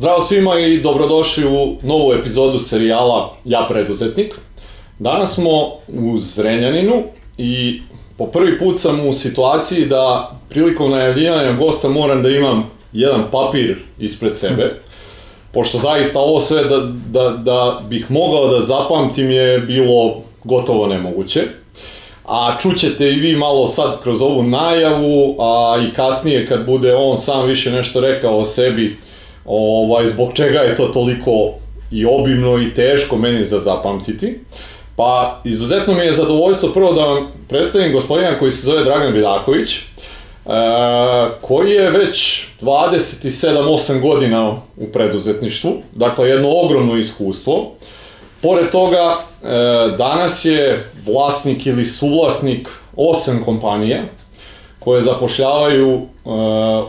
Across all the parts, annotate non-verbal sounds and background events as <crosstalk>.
Zdravo svima i dobrodošli u novu epizodu serijala Ja preduzetnik. Danas smo u Zrenjaninu i po prvi put sam u situaciji da prilikom najavljivanja gosta moram da imam jedan papir ispred sebe. Pošto zaista ovo sve da, da, da bih mogao da zapamtim je bilo gotovo nemoguće. A čućete i vi malo sad kroz ovu najavu, a i kasnije kad bude on sam više nešto rekao o sebi, ovaj, zbog čega je to toliko i obimno i teško meni za zapamtiti. Pa, izuzetno mi je zadovoljstvo prvo da vam predstavim gospodina koji se zove Dragan Vidaković, e, koji je već 27-8 godina u preduzetništvu, dakle jedno ogromno iskustvo. Pored toga, e, danas je vlasnik ili suvlasnik osam kompanija, koje zapošljavaju uh,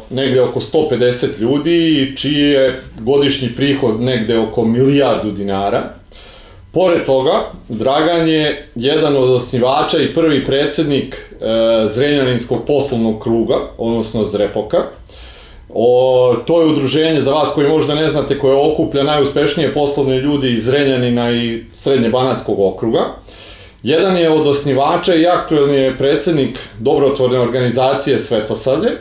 negde oko 150 ljudi i čiji je godišnji prihod negde oko milijardu dinara. Pored toga, Dragan je jedan od osnivača i prvi predsednik uh, Zrenjaninskog poslovnog kruga, odnosno Zrepoka. O, to je udruženje za vas koji možda ne znate koje okuplja najuspešnije poslovne ljudi iz Zrenjanina i Srednje Banatskog okruga. Uh, Jedan je od osnivača i aktuelni je predsednik dobrotvorne organizacije Svetosavlje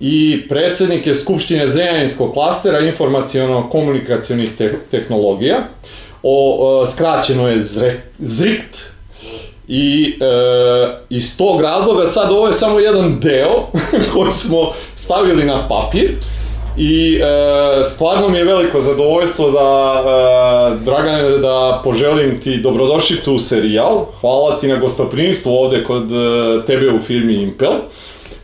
i predsednik je Skupštine Zrenjaninskog klastera informacijono-komunikacijonih te tehnologija. O, o, skraćeno je ZRE, ZRIKT, I e, iz tog razloga sad ovo je samo jedan deo <laughs> koji smo stavili na papir I e, stvarno mi je veliko zadovoljstvo da, e, Dragane, da poželim ti dobrodošlicu u serijal. Hvala ti na gostoprinstvu ovde kod e, tebe u firmi Impel.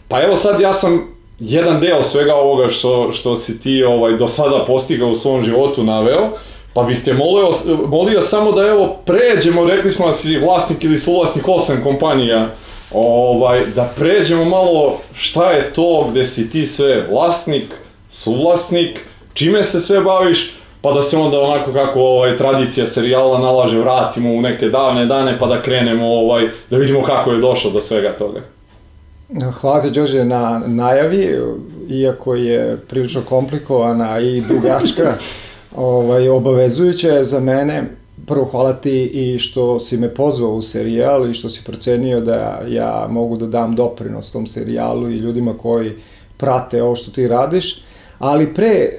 Pa evo sad ja sam jedan deo svega ovoga što, što si ti ovaj, do sada postigao u svom životu naveo, pa bih te molio, molio samo da evo pređemo, rekli smo da si vlasnik ili suvlasnik osam kompanija, ovaj, da pređemo malo šta je to gde si ti sve vlasnik, suvlasnik, čime se sve baviš, pa da se onda onako kako ovaj tradicija serijala nalaže vratimo u neke davne dane pa da krenemo ovaj da vidimo kako je došlo do svega toga. Hvala ti Đorđe na najavi, iako je prilično komplikovana i dugačka, <laughs> ovaj, obavezujuća je za mene. Prvo hvala ti i što si me pozvao u serijal i što si procenio da ja mogu da dam doprinos tom serijalu i ljudima koji prate ovo što ti radiš. Ali pre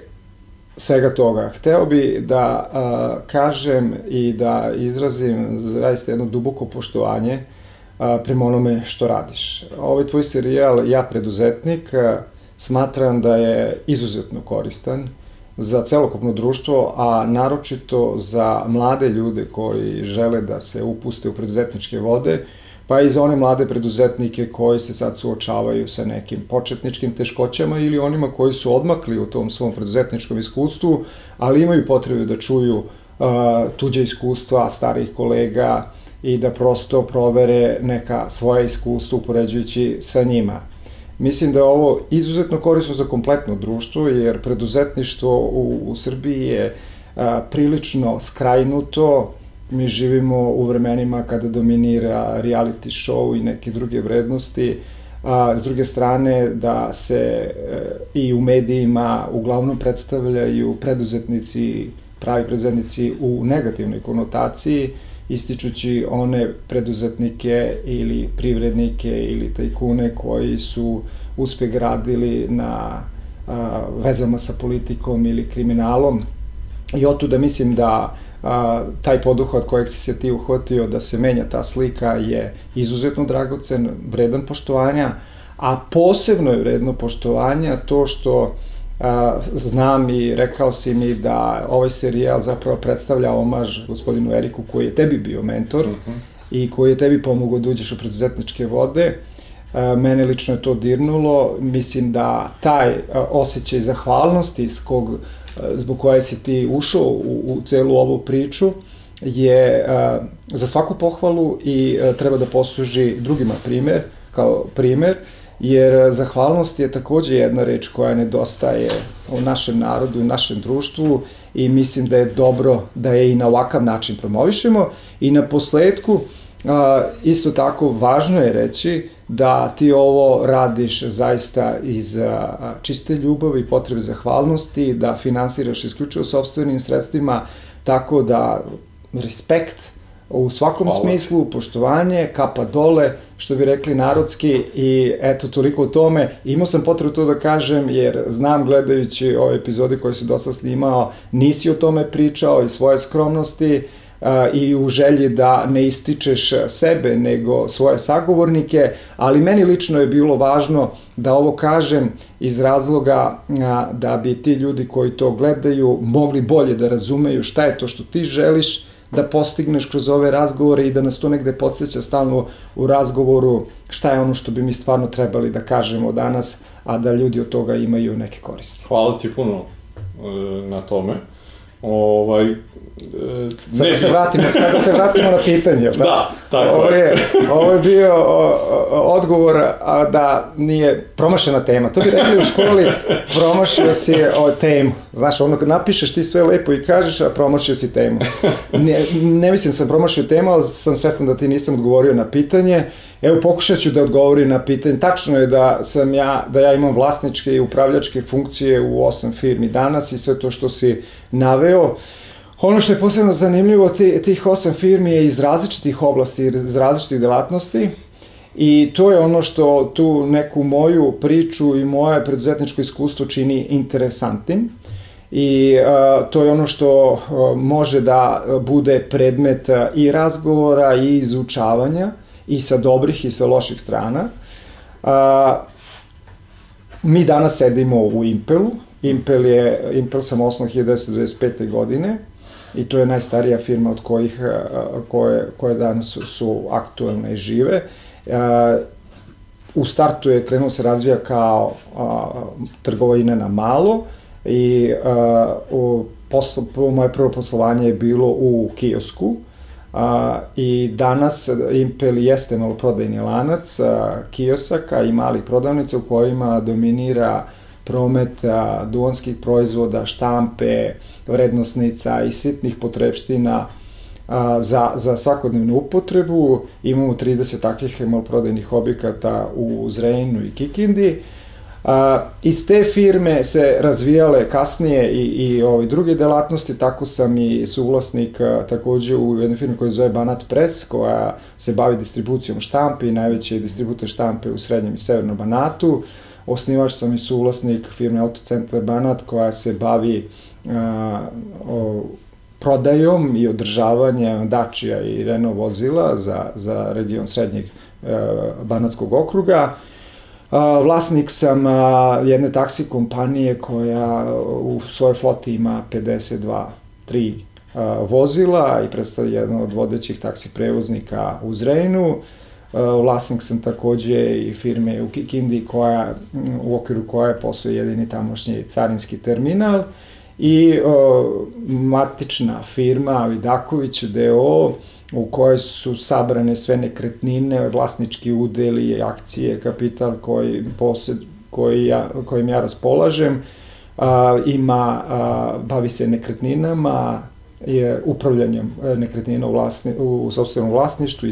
svega toga, hteo bi da a, kažem i da izrazim zaista jedno duboko poštovanje a, prema onome što radiš. Ovaj tvoj serijal Ja preduzetnik a, smatram da je izuzetno koristan za celokupno društvo, a naročito za mlade ljude koji žele da se upuste u preduzetničke vode, pa i za one mlade preduzetnike koji se sad suočavaju sa nekim početničkim teškoćama ili onima koji su odmakli u tom svom preduzetničkom iskustvu, ali imaju potrebu da čuju uh, tuđe iskustva starih kolega i da prosto provere neka svoja iskustva upoređujući sa njima. Mislim da je ovo izuzetno korisno za kompletno društvo, jer preduzetništvo u, u Srbiji je a, prilično skrajnuto, mi živimo u vremenima kada dominira reality show i neke druge vrednosti, a s druge strane da se e, i u medijima uglavnom predstavljaju preduzetnici, pravi preduzetnici u negativnoj konotaciji, ističući one preduzetnike ili privrednike ili tajkune koji su uspeh gradili na a, vezama sa politikom ili kriminalom. I otuda mislim da a, taj poduhvat kojeg si se ti uhvatio da se menja ta slika je izuzetno dragocen, vredan poštovanja, a posebno je vredno poštovanja to što a, znam i rekao si mi da ovaj serijal zapravo predstavlja omaž gospodinu Eriku koji je tebi bio mentor uh mhm. -huh. i koji je tebi pomogao da uđeš u preduzetničke vode. A, mene lično je to dirnulo. Mislim da taj osjećaj zahvalnosti iz kog zbog koje si ti ušao u, u celu ovu priču je a, za svaku pohvalu i a, treba da posluži drugima primer, kao primer, jer zahvalnost je takođe jedna reč koja nedostaje u našem narodu, u našem društvu i mislim da je dobro da je i na ovakav način promovišemo. I na posledku a, isto tako važno je reći da ti ovo radiš zaista iz čiste ljubavi i potrebe zahvalnosti, da finansiraš isključivo sobstvenim sredstvima, tako da respekt u svakom Hvala. smislu, poštovanje, kapa dole, što bi rekli narodski i eto toliko o tome. Imao sam potrebu to da kažem jer znam gledajući ove epizode koje si dosta snimao, nisi o tome pričao i svoje skromnosti, i u želji da ne ističeš sebe nego svoje sagovornike, ali meni lično je bilo važno da ovo kažem iz razloga da bi ti ljudi koji to gledaju mogli bolje da razumeju šta je to što ti želiš da postigneš kroz ove razgovore i da nas to negde podsjeća stalno u razgovoru šta je ono što bi mi stvarno trebali da kažemo danas, a da ljudi od toga imaju neke koristi. Hvala ti puno e, na tome. Ovaj, Sad da se vratimo, sad da se vratimo na pitanje. Da, <laughs> da tako ovo je. Ovo je bio odgovor a, da nije promašena tema. To bi rekli u školi, promašio si o temu. Znaš, ono napišeš ti sve lepo i kažeš, a promašio si temu. Ne, ne mislim da sam promašio temu, ali sam svestan da ti nisam odgovorio na pitanje. Evo, pokušat ću da odgovorim na pitanje. Tačno je da sam ja, da ja imam vlasničke i upravljačke funkcije u osam firmi danas i sve to što si naveo. Ono što je posebno zanimljivo, tih osam firmi je iz različitih oblasti, iz različitih delatnosti i to je ono što tu neku moju priču i moje preduzetničko iskustvo čini interesantnim i a, to je ono što a, može da bude predmet i razgovora i izučavanja i sa dobrih i sa loših strana. A, mi danas sedimo u Impelu. Impel, je, Impel sam osnov 1995. godine i to je najstarija firma od kojih, koje, koje danas su, su aktuelne i žive. U startu je krenuo se razvija kao trgovina na malo i u poslo, moje prvo poslovanje je bilo u kiosku, A, I danas Impel jeste maloprodajni lanac a, kiosaka i malih prodavnica u kojima dominira promet a, duvanskih proizvoda, štampe, vrednostnica i sitnih potrebština a, za, za svakodnevnu upotrebu. Imamo 30 takvih maloprodajnih objekata u Zrejnu i Kikindi. A, iz te firme se razvijale kasnije i, i ovi druge delatnosti, tako sam i suvlasnik a, takođe u jednoj firmi koja zove Banat Press, koja se bavi distribucijom štampe i najveći distributor štampe u srednjem i severnom Banatu. Osnivač sam i suvlasnik firme Autocentar Banat koja se bavi a, o, prodajom i održavanjem Dačija i Renault vozila za, za region srednjeg e, Banatskog okruga. Vlasnik sam jedne taksi kompanije koja u svojoj floti ima 52, 3 a, vozila i predstavlja jedno od vodećih taksi prevoznika u Zrejnu. Vlasnik sam takođe i firme u Kikindi koja, u okviru koje postoje jedini tamošnji carinski terminal i o, matična firma Vidaković DO u kojoj su sabrane sve nekretnine, vlasnički udeli, akcije, kapital koji posed, koji ja, kojim ja raspolažem, a, ima, a, bavi se nekretninama, je upravljanjem e, nekretnina u, vlasni, u sobstvenom vlasništvu,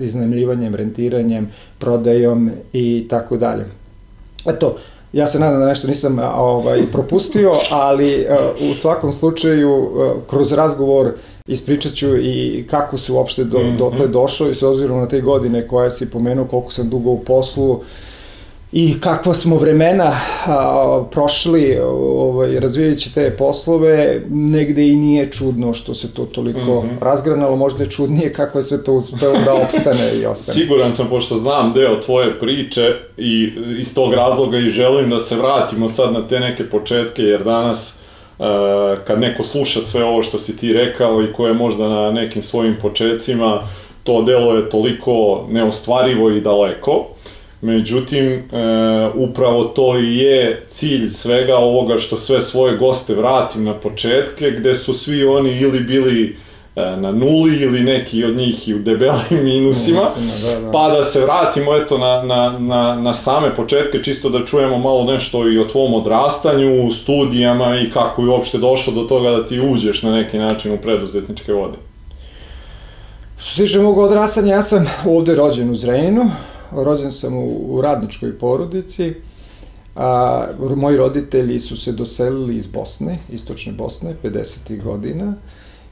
iznajmljivanjem, rentiranjem, prodajom i tako dalje. Eto, Ja se nadam da nešto nisam ovaj, propustio, ali uh, u svakom slučaju uh, kroz razgovor ispričat ću i kako se uopšte do, mm -hmm. dotle došao i s obzirom na te godine koje si pomenuo, koliko sam dugo u poslu, i kakva smo vremena a, prošli ovaj, razvijajući te poslove, negde i nije čudno što se to toliko mm -hmm. razgranalo, možda je čudnije kako je sve to uspelo da opstane i ostane. Siguran sam, pošto znam deo tvoje priče i iz tog razloga i želim da se vratimo sad na te neke početke, jer danas kad neko sluša sve ovo što si ti rekao i ko je možda na nekim svojim početcima, to delo je toliko neostvarivo i daleko. Međutim, e, upravo to i je cilj svega ovoga što sve svoje goste vratim na početke, gde su svi oni ili bili na nuli ili neki od njih i u debelim minusima, da, da. pa da se vratimo eto na, na, na, na same početke, čisto da čujemo malo nešto i o tvom odrastanju, studijama i kako je uopšte došlo do toga da ti uđeš na neki način u preduzetničke vode. Što se tiče mog odrastanja, ja sam ovde rođen u Zrejnu, rođen sam u, u radničkoj porodici, a, moji roditelji su se doselili iz Bosne, istočne Bosne, 50. godina,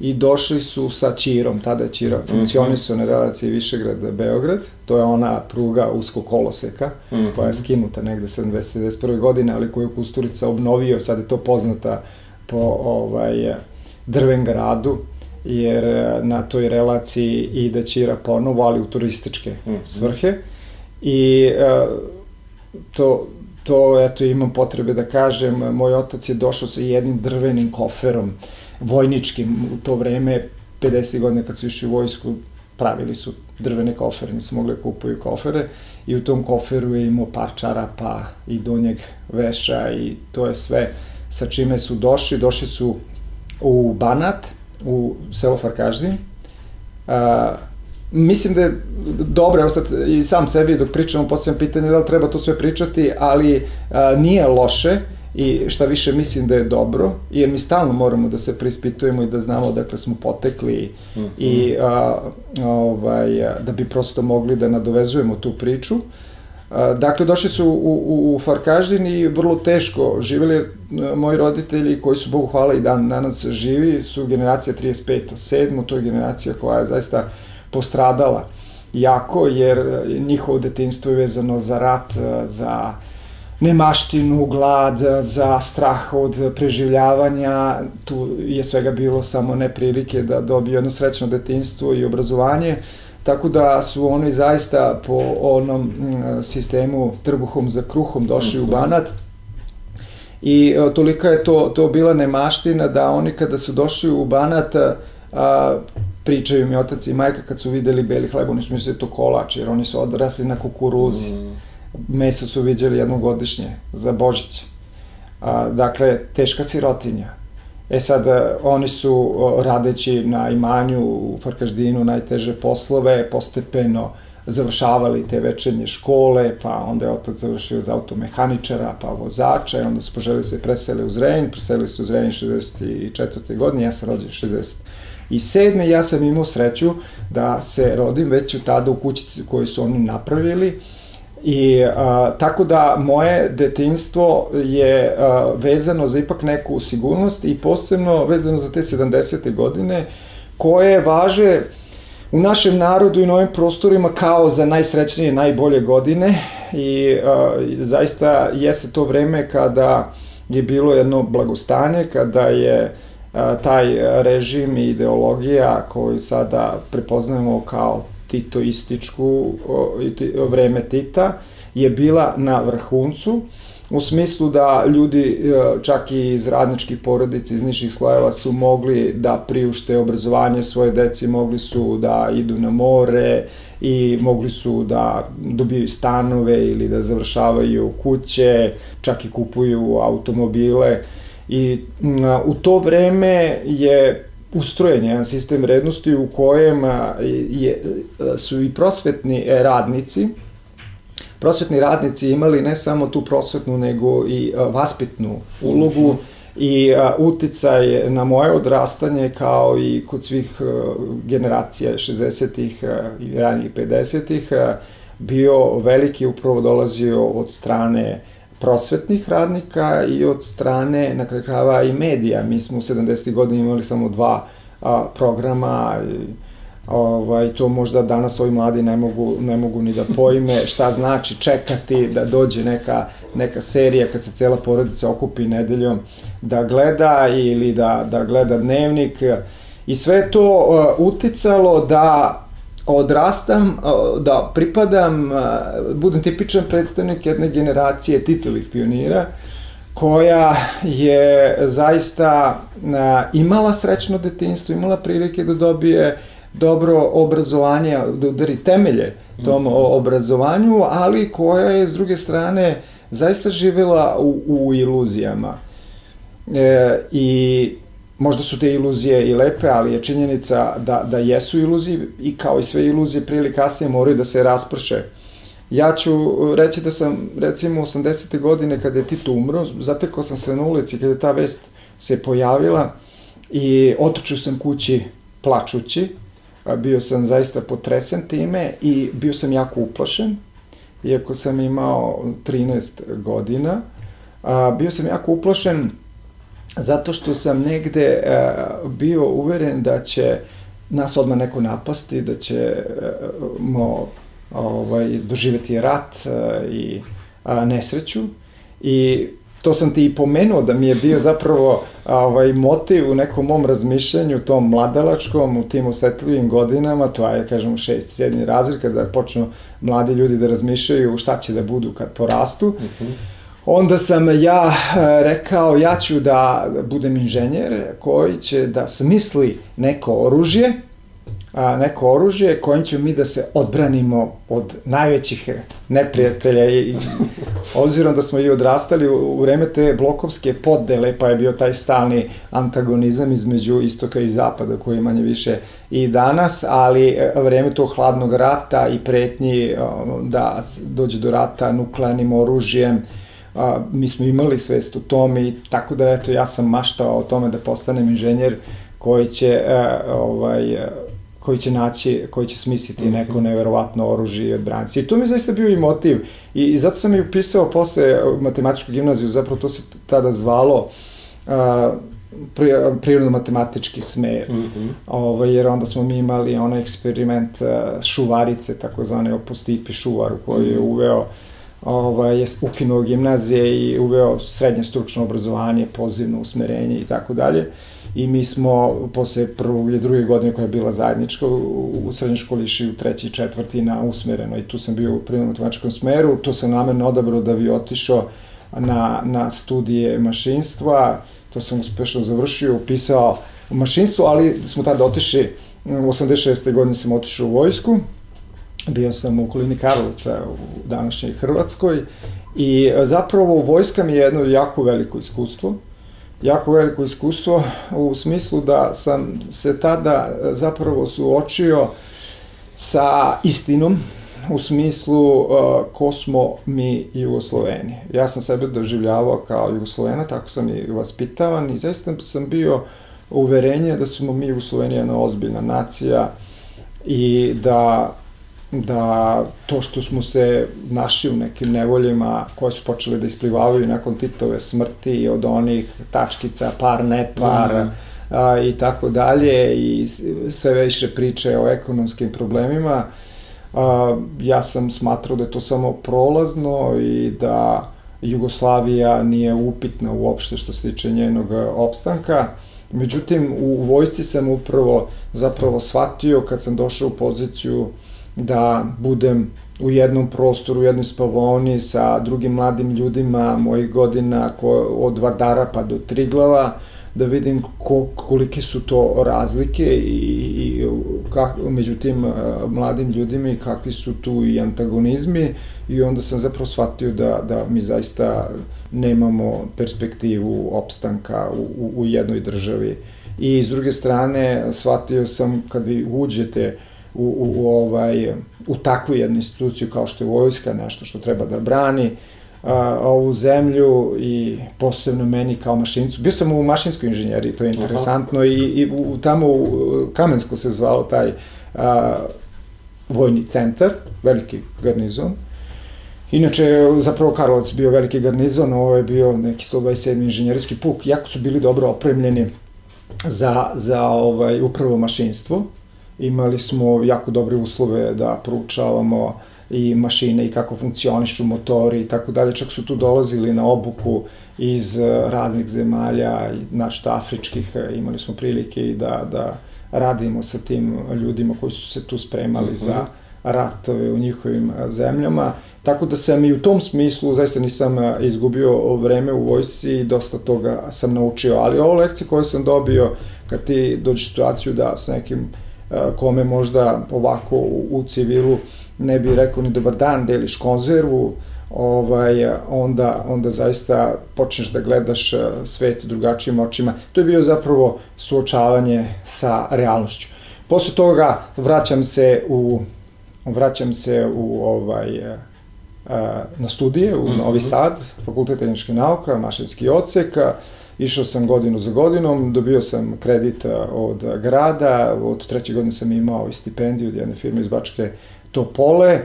i došli su sa Čirom, tada je Čira mhm. funkcionisao na relaciji Višegrad-Beograd, to je ona pruga usko koloseka, mm -hmm. koja je skinuta negde 70-71. godine, ali koju je Kusturica obnovio, sad je to poznata po ovaj, Drvengradu, jer na toj relaciji ide Čira ponovo, ali u turističke mm -hmm. svrhe. I to, to, eto, imam potrebe da kažem, moj otac je došao sa jednim drvenim koferom, vojničkim u to vreme, 50 godina kad su išli u vojsku, pravili su drvene kofere, nisu mogli da kupuju kofere i u tom koferu je imao par čarapa i donjeg veša i to je sve sa čime su došli. Došli su u Banat, u selo Farkaždin. A, mislim da je dobro, evo sad i sam sebi dok pričamo posljedno pitanje da li treba to sve pričati, ali a, nije loše i šta više mislim da je dobro, jer mi stalno moramo da se preispitujemo i da znamo dakle smo potekli mm -hmm. i a, ovaj, da bi prosto mogli da nadovezujemo tu priču. A, dakle, došli su u, u, u Farkažin i vrlo teško živeli, moji roditelji koji su, Bogu hvala i dan danas živi, su generacija 35. 7. to je generacija koja je zaista postradala jako, jer njihovo detinstvo je vezano za rat, za nemaštinu, glad, za strah od preživljavanja, tu je svega bilo samo neprilike da dobiju jedno srećno detinstvo i obrazovanje, tako da su oni zaista po onom sistemu trbuhom za kruhom došli u mhm. Banat i e, tolika je to, to bila nemaština da oni kada su došli u Banat a, pričaju mi otac i majka kad su videli beli hleb, oni su mislili da to kolač, jer oni su odrasli na kukuruzi. Mm meso su viđali jednom godišnje za Božić. A, dakle, teška sirotinja. E sad, e, oni su radeći na imanju u Farkaždinu najteže poslove, postepeno završavali te večernje škole, pa onda je otac završio za automehaničara, pa vozača, i onda su poželi se presele u Zrenj, preselili su u Zrenj 64. godine, ja sam rođen 60 I sedme, ja sam imao sreću da se rodim već u tada u kućici koju su oni napravili, I a, tako da moje detinstvo je a, vezano za ipak neku sigurnost i posebno vezano za te 70. godine koje važe u našem narodu i na ovim prostorima kao za najsrećnije, najbolje godine i a, zaista jeste to vreme kada je bilo jedno blagostanje, kada je a, taj režim i ideologija koju sada prepoznajemo kao titoističku vreme Tita je bila na vrhuncu u smislu da ljudi e, čak i iz radničkih porodica iz nižih slojeva su mogli da priušte obrazovanje svoje deci, mogli su da idu na more i mogli su da dobiju stanove ili da završavaju kuće, čak i kupuju automobile. I u to vreme je ustrojen jedan sistem vrednosti u kojem je, su i prosvetni radnici, prosvetni radnici imali ne samo tu prosvetnu, nego i vaspitnu ulogu mm -hmm. i uticaj na moje odrastanje kao i kod svih generacija 60-ih i ranijih 50-ih bio veliki, upravo dolazio od strane uh, prosvetnih radnika i od strane, na kraju krava, i medija. Mi smo u 70. godini imali samo dva a, programa, i, ovaj, to možda danas ovi mladi ne mogu, ne mogu ni da <laughs> pojme šta znači čekati da dođe neka, neka serija kad se cela porodica okupi nedeljom da gleda ili da, da gleda dnevnik i sve to uh, uticalo da odrastam, da pripadam, budem tipičan predstavnik jedne generacije Titovih pionira, koja je zaista imala srećno detinstvo, imala prilike da dobije dobro obrazovanje, da udari temelje tom -hmm. obrazovanju, ali koja je s druge strane zaista živela u, u iluzijama. E, I možda su te iluzije i lepe, ali je činjenica da, da jesu iluzije i kao i sve iluzije prije ili kasnije moraju da se rasprše. Ja ću reći da sam, recimo, 80. godine kada je Tito umro, zatekao sam se na ulici kada je ta vest se pojavila i otočio sam kući plačući, bio sam zaista potresen time i bio sam jako uplašen iako sam imao 13 godina. Bio sam jako uplašen zato što sam negde a, bio uveren da će nas odmah neko napasti, da ćemo ovaj, doživeti rat a, i nesreću. I to sam ti i pomenuo da mi je bio zapravo ovaj, motiv u nekom mom razmišljanju, tom mladalačkom, u tim osetljivim godinama, to je, kažemo, šest, sedmi razred, kada počnu mladi ljudi da razmišljaju šta će da budu kad porastu. Uh mhm. -huh. Onda sam ja e, rekao, ja ću da budem inženjer koji će da smisli neko oružje, neko oružje kojim ćemo mi da se odbranimo od najvećih neprijatelja i <laughs> obzirom da smo i odrastali u, vreme te blokovske podele, pa je bio taj stalni antagonizam između istoka i zapada koji je manje više i danas, ali e, vreme tog hladnog rata i pretnji da dođe do rata nuklearnim oružjem, a, mi smo imali svest u tom i tako da eto ja sam maštao o tome da postanem inženjer koji će a, e, ovaj koji će naći, koji će smisliti mm -hmm. neko neverovatno oružje i odbranci. I to mi je zaista bio i motiv. I, i zato sam i upisao posle matematičku gimnaziju, zapravo to se tada zvalo uh, prirodno-matematički smer. Mm -hmm. ovaj, jer onda smo mi imali onaj eksperiment uh, šuvarice, takozvane opostipi šuvaru koji je mhm. uveo ovaj, je ukinuo gimnazije i uveo srednje stručno obrazovanje, pozivno usmerenje i tako dalje. I mi smo posle prvog i druge godine koja je bila zajednička u, srednjoj školi išli u treći i četvrti na usmereno i tu sam bio u prirodnom matematičkom smeru, to sam namerno odabrao da bi otišao na, na studije mašinstva, to sam uspešno završio, upisao mašinstvo, ali smo tada otišli, u 86. godine sam otišao u vojsku, bio sam u okolini Karlovca u današnjoj Hrvatskoj i zapravo vojska mi je jedno jako veliko iskustvo, jako veliko iskustvo u smislu da sam se tada zapravo suočio sa istinom u smislu uh, ko smo mi Jugosloveni. Ja sam sebe doživljavao kao Jugoslovena, tako sam i vaspitavan i zaista sam bio uverenje da smo mi Jugosloveni jedna ozbiljna nacija i da da to što smo se našli u nekim nevoljima koje su počele da isplivavaju nakon Titove smrti od onih tačkica par ne par mm. a, i tako dalje i sve više priče o ekonomskim problemima a, ja sam smatrao da je to samo prolazno i da Jugoslavija nije upitna uopšte što se tiče njenog opstanka. Međutim, u vojsci sam upravo zapravo shvatio kad sam došao u poziciju uh, da budem u jednom prostoru, u jednoj spavoni sa drugim mladim ljudima mojih godina ko, od Vardara pa do Triglava, da vidim ko, kolike su to razlike i, i kak, među tim uh, mladim ljudima i kakvi su tu i antagonizmi i onda sam zapravo shvatio da, da mi zaista nemamo perspektivu opstanka u, u, u jednoj državi. I s druge strane shvatio sam kad vi uđete u, u, u, ovaj, u takvu jednu instituciju kao što je vojska, nešto što treba da brani a, ovu zemlju i posebno meni kao mašincu. Bio sam u mašinskoj inženjeriji, to je interesantno, Aha. i, i u, tamo u Kamensko se zvao taj a, vojni centar, veliki garnizon. Inače, zapravo Karlovac bio veliki garnizon, ovo je bio neki 127. inženjerijski puk, jako su bili dobro opremljeni za, za ovaj, upravo mašinstvo imali smo jako dobre uslove da proučavamo i mašine i kako funkcionišu motori i tako dalje. Čak su tu dolazili na obuku iz eh, raznih zemalja, znači afričkih, eh, imali smo prilike i da, da radimo sa tim ljudima koji su se tu spremali uh -huh. za ratove u njihovim eh, zemljama. Tako da sam i u tom smislu, zaista nisam izgubio vreme u vojsci i dosta toga sam naučio. Ali ovo lekcije koje sam dobio, kad ti dođeš situaciju da sa nekim kome možda ovako u civilu ne bi rekao ni dobar dan, deliš konzervu, ovaj, onda, onda zaista počneš da gledaš svet drugačijim očima. To je bio zapravo suočavanje sa realnošću. Posle toga vraćam se u vraćam se u ovaj na studije u Novi mhm. Sad, Fakultet tehničke nauka, mašinski odsek, Išao sam godinu za godinom, dobio sam kredit od grada, od treće godine sam imao i stipendiju od jedne firme iz Bačke Topole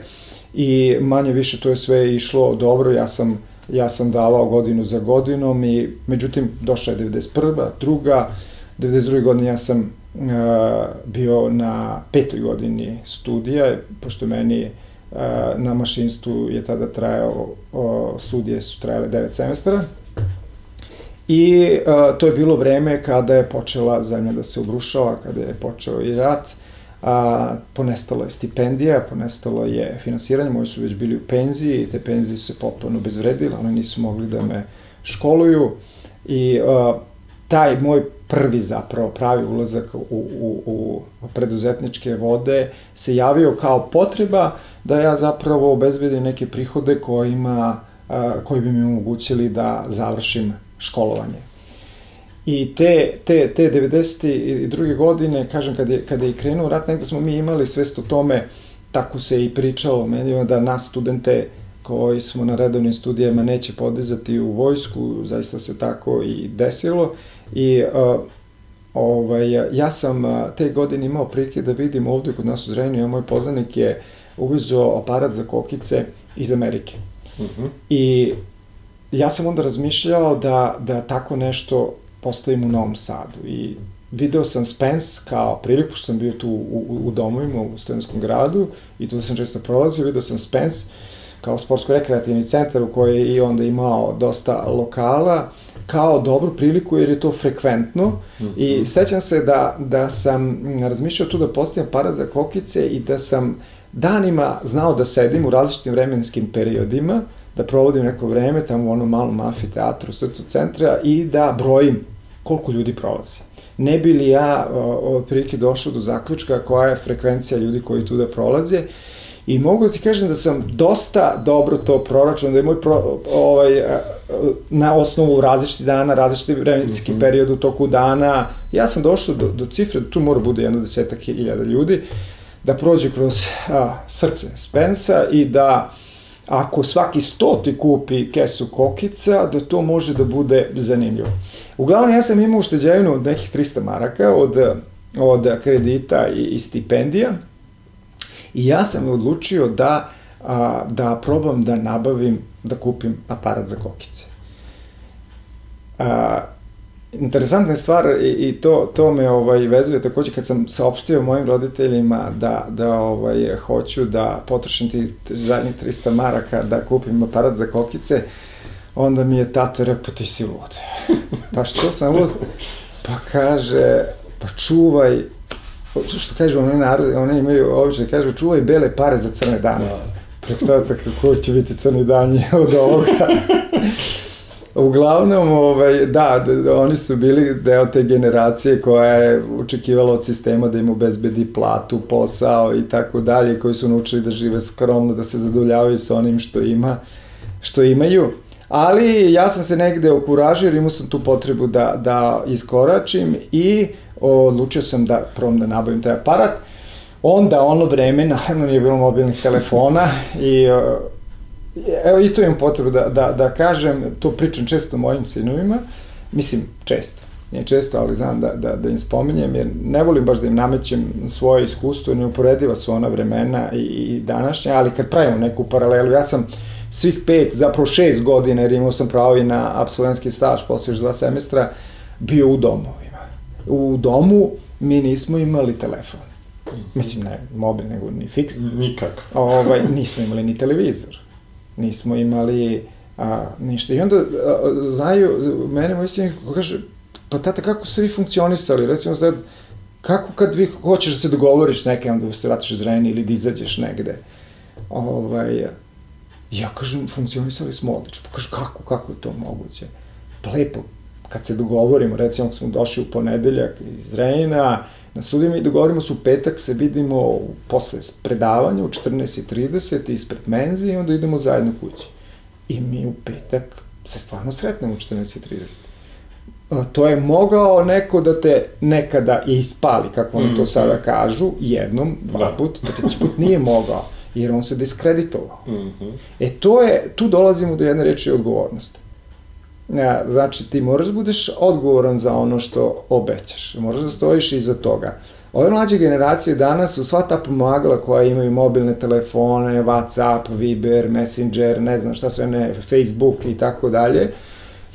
i manje više to je sve išlo dobro, ja sam, ja sam davao godinu za godinom i međutim došla je 91. druga, 92. godine ja sam uh, bio na petoj godini studija, pošto meni uh, na mašinstvu je tada trajao, uh, studije su trajale 9 semestara, I uh, to je bilo vreme kada je počela zemlja da se obrušava, kada je počeo i rat, a, ponestalo je stipendija, ponestalo je finansiranje, moji su već bili u penziji i te penzije su potpuno bezvredile, one nisu mogli da me školuju. I a, taj moj prvi zapravo pravi ulazak u, u, u preduzetničke vode se javio kao potreba da ja zapravo obezbedim neke prihode kojima, a, koji bi mi omogućili da završim školovanje. I te, te, te 92. godine, kažem, kad je, kad je i krenuo rat, negde smo mi imali svest o tome, tako se i pričalo medijima, da nas studente koji smo na redovnim studijama neće podizati u vojsku, zaista se tako i desilo. I uh, ovaj, ja sam uh, te godine imao prilike da vidim ovde kod nas u Zrenju, ja moj poznanik je uvezao aparat za kokice iz Amerike. Uh mhm. -huh. I ja sam onda razmišljao da, da tako nešto postavim u Novom Sadu i video sam Spence kao priliku, što sam bio tu u, u, u domovima u Stojenskom gradu i tu sam često prolazio, video sam Spence kao sportsko-rekreativni centar u kojoj je i onda imao dosta lokala, kao dobru priliku jer je to frekventno mm -hmm. i sećam se da, da sam razmišljao tu da postavim aparat za kokice i da sam danima znao da sedim u različitim vremenskim periodima, da provodim neko vreme tamo u onom malom mafi teatru u srcu centra i da brojim koliko ljudi prolazi. Ne bi li ja otprilike došao do zaključka koja je frekvencija ljudi koji tu da prolaze i mogu da ti kažem da sam dosta dobro to proračunao, da je moj pro, ovaj, na osnovu različitih dana, različiti vremenski mm -hmm. period u toku dana, ja sam došao do, do cifre, tu mora bude jedno desetak hiljada ljudi, da prođe kroz a, srce Spensa i da ako svaki stoti kupi kesu kokica, da to može da bude zanimljivo. Uglavnom, ja sam imao ušteđevinu od nekih 300 maraka, od, od kredita i, i stipendija, i ja sam odlučio da, a, da probam da nabavim, da kupim aparat za kokice. A, interesantna stvar i, i to, to me ovaj, vezuje takođe kad sam saopštio mojim roditeljima da, da ovaj, hoću da potrošim ti zadnjih 300 maraka da kupim aparat za kokice, onda mi je tato rekao, pa ti si lud. <laughs> pa što sam lud? Pa kaže, pa čuvaj, što kažu one narode, one imaju običaj, kažu čuvaj bele pare za crne dane. Da. Preko kako će biti crni dan od ovoga. <laughs> Uglavnom, ovaj, da, oni su bili deo te generacije koja je očekivala od sistema da im obezbedi platu, posao i tako dalje, koji su naučili da žive skromno, da se zadovoljavaju sa onim što ima, što imaju. Ali ja sam se negde okuražio jer imao sam tu potrebu da, da iskoračim i odlučio sam da probam da nabavim taj aparat. Onda ono vreme, naravno nije bilo mobilnih telefona i evo i to imam potrebu da, da, da kažem, to pričam često mojim sinovima, mislim često, nije često, ali znam da, da, da im spominjem, jer ne volim baš da im namećem svoje iskustvo, neuporediva su ona vremena i, i današnja, ali kad pravimo neku paralelu, ja sam svih pet, zapravo šest godina, jer imao sam pravo i na absolventski staž, posle još dva semestra, bio u domovima. U domu mi nismo imali telefon. Mislim, ne mobil, nego ni fiks. Nikako. Ovaj, nismo imali ni televizor nismo imali a, ništa. I onda a, znaju, mene moj sin kaže, pa tata, kako ste vi funkcionisali? Recimo sad, kako kad vi hoćeš da se dogovoriš s nekim da se vratiš iz Reni ili da izađeš negde? Ovaj, ja kažem, funkcionisali smo odlično. Pa kaže, kako, kako je to moguće? Pa lepo, kad se dogovorimo, recimo ako smo došli u ponedeljak iz Rejna, na studijama i dogovorimo se u petak, se vidimo posle predavanja u 14.30 ispred menze i onda idemo zajedno kući. I mi u petak se stvarno sretnemo u 14.30. To je mogao neko da te nekada ispali, kako oni to mm. sada kažu, jednom, dva da. put, treći put nije mogao, jer on se diskreditovao. Mm -hmm. E to je, tu dolazimo do jedne reči odgovornosti Ja, znači, ti moraš da budeš odgovoran za ono što obećaš. Moraš da stojiš iza toga. Ove mlađe generacije danas su sva ta pomagala koja imaju mobilne telefone, Whatsapp, Viber, Messenger, ne znam šta sve ne, Facebook i tako dalje.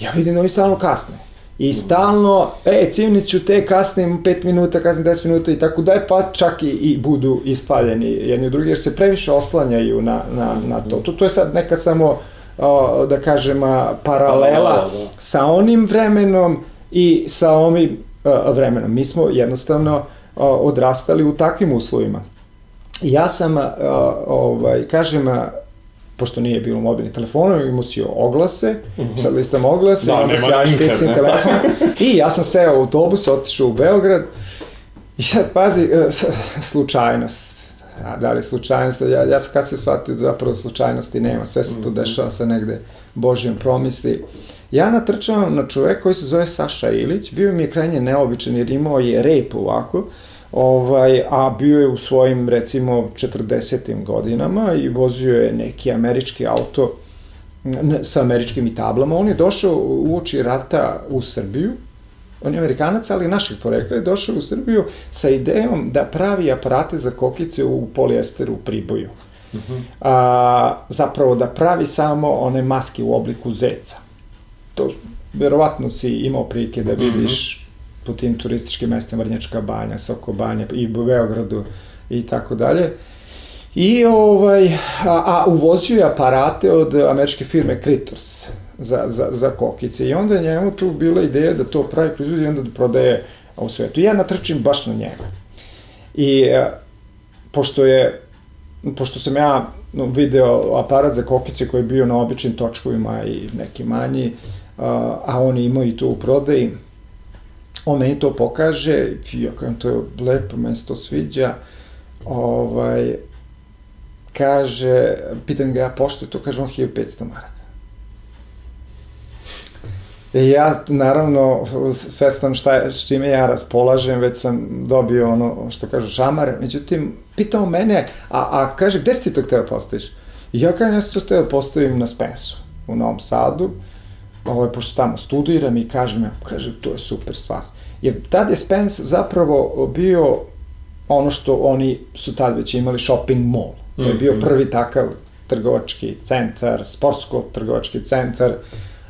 Ja vidim da oni stalno kasne. I stalno, e, cimnit ću te, kasnim 5 minuta, kasnim 10 minuta i tako dalje, pa čak i, i budu ispaljeni jedni u drugi, jer se previše oslanjaju na, na, na to. to. To je sad nekad samo, o, da kažem, paralela da, da. sa onim vremenom i sa ovim vremenom. Mi smo jednostavno odrastali u takvim uslovima. Ja sam, ovaj, kažem, pošto nije bilo mobilnih telefona, imao si oglase, mm -hmm. sad listam oglase, da, onda si jaš fiksni telefon. <laughs> I ja sam seo u autobus, otišao u Beograd i sad, pazi, e, slučajnost. A, da li slučajnost, ja, ja sam kad se shvatio da zapravo slučajnosti nema, sve se to mhm. dešava sa negde Božjem promisli. Ja natrčavam na čoveka koji se zove Saša Ilić, bio mi je krajnje neobičan jer imao je rep ovako, ovaj, a bio je u svojim, recimo, 40. godinama i vozio je neki američki auto sa američkim tablama. On je došao u oči rata u Srbiju, on je amerikanac, ali naših porekla je došao u Srbiju sa idejom da pravi aparate za kokice u polijesteru u Priboju. Uh mhm. -huh. a, zapravo da pravi samo one maske u obliku zeca. To verovatno si imao prilike da vidiš uh -huh po tim turističkim mestima Vrnjačka banja, Soko banja i u Beogradu i tako dalje. I ovaj, a, a uvozio je aparate od američke firme Critters za, za, za kokice. I onda je njemu tu bila ideja da to pravi proizvod i onda da prodaje u svetu. I ja natrčim baš na njega. I a, pošto je pošto sam ja video aparat za kokice koji je bio na običnim točkovima i neki manji, a, a oni imaju i to u prodaji, on meni to pokaže, ja kažem, to je lepo, meni se to sviđa, ovaj, kaže, pitan ga ja pošto je to, kaže on 1500 maraka. I ja, naravno, svestan šta, s čime ja raspolažem, već sam dobio ono, što kažu, šamar, međutim, pitao mene, a, a kaže, gde si ti to hteo da postaviš? I ja kažem, ja sam to hteo da postavim na Spensu, u Novom Sadu, ovaj, pošto tamo studiram i kažem, kaže, to je super stvar. Jer tad je Spence zapravo bio ono što oni su tad već imali shopping mall. To je bio mhm. prvi takav trgovački centar, sportsko-trgovački centar,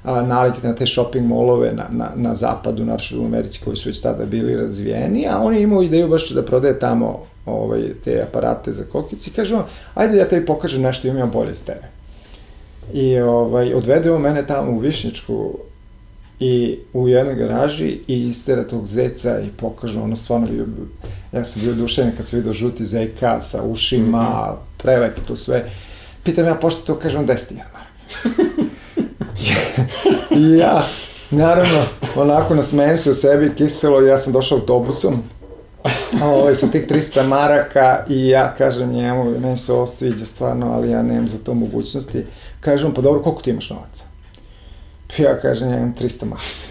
a, na te shopping mallove na, na, na zapadu, naravno u Americi koji su već tada bili razvijeni, a oni imaju ideju baš da prodaje tamo ovaj, te aparate za kokice i kaže on, ajde ja tebi pokažem nešto, imam bolje s tebe. I ovaj, odvede on mene tamo u Višnjičku i u jednoj garaži i istera tog zeca i pokažu ono stvarno bio, ja sam bio dušen kad sam vidio žuti zeka sa ušima, mm -hmm. prelepo to sve. Pitam ja pošto to kažem 10 marka. I ja, naravno, onako nasmejem se u sebi kiselo, ja sam došao autobusom, ovaj, sa tih 300 maraka i ja kažem njemu, meni se ovo sviđa stvarno, ali ja nemam za to mogućnosti. Kažem, pa dobro, koliko ti imaš novaca? Ja kažem, ja imam 300 maraka.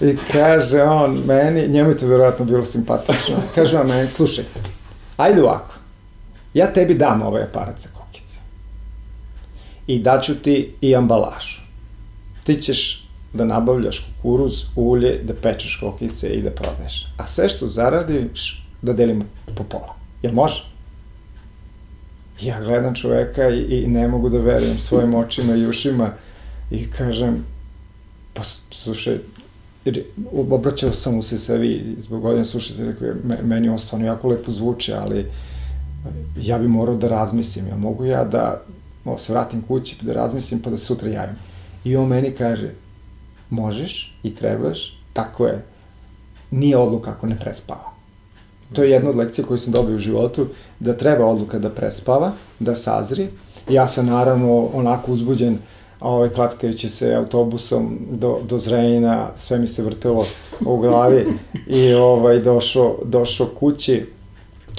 I kaže on meni, njemu je to vjerojatno bilo simpatično, kaže on meni, slušaj, ajde ovako, ja tebi dam ovaj aparat za kokice. I daću ti i ambalažu. Ti ćeš da nabavljaš kukuruz, ulje, da pečeš kokice i da prodaješ. A sve što zaradiš, da delimo po pola. Jel može? Ja gledam čoveka i, i ne mogu da verujem svojim <laughs> očima i ušima I kažem, pa slušaj, obraćao sam mu se sa vi zbog godina slušajte, rekao, meni on stvarno jako lepo zvuče, ali ja bi morao da razmislim, ja mogu ja da o, se vratim kući, da razmislim pa da se sutra javim. I on meni kaže, možeš i trebaš, tako je, nije odluka ako ne prespava. To je jedna od lekcija koju sam dobio u životu, da treba odluka da prespava, da sazri. Ja sam naravno onako uzbuđen, ovaj, klackajući se autobusom do, do Zrenjina, sve mi se vrtelo u glavi i ovaj, došao, došao kući,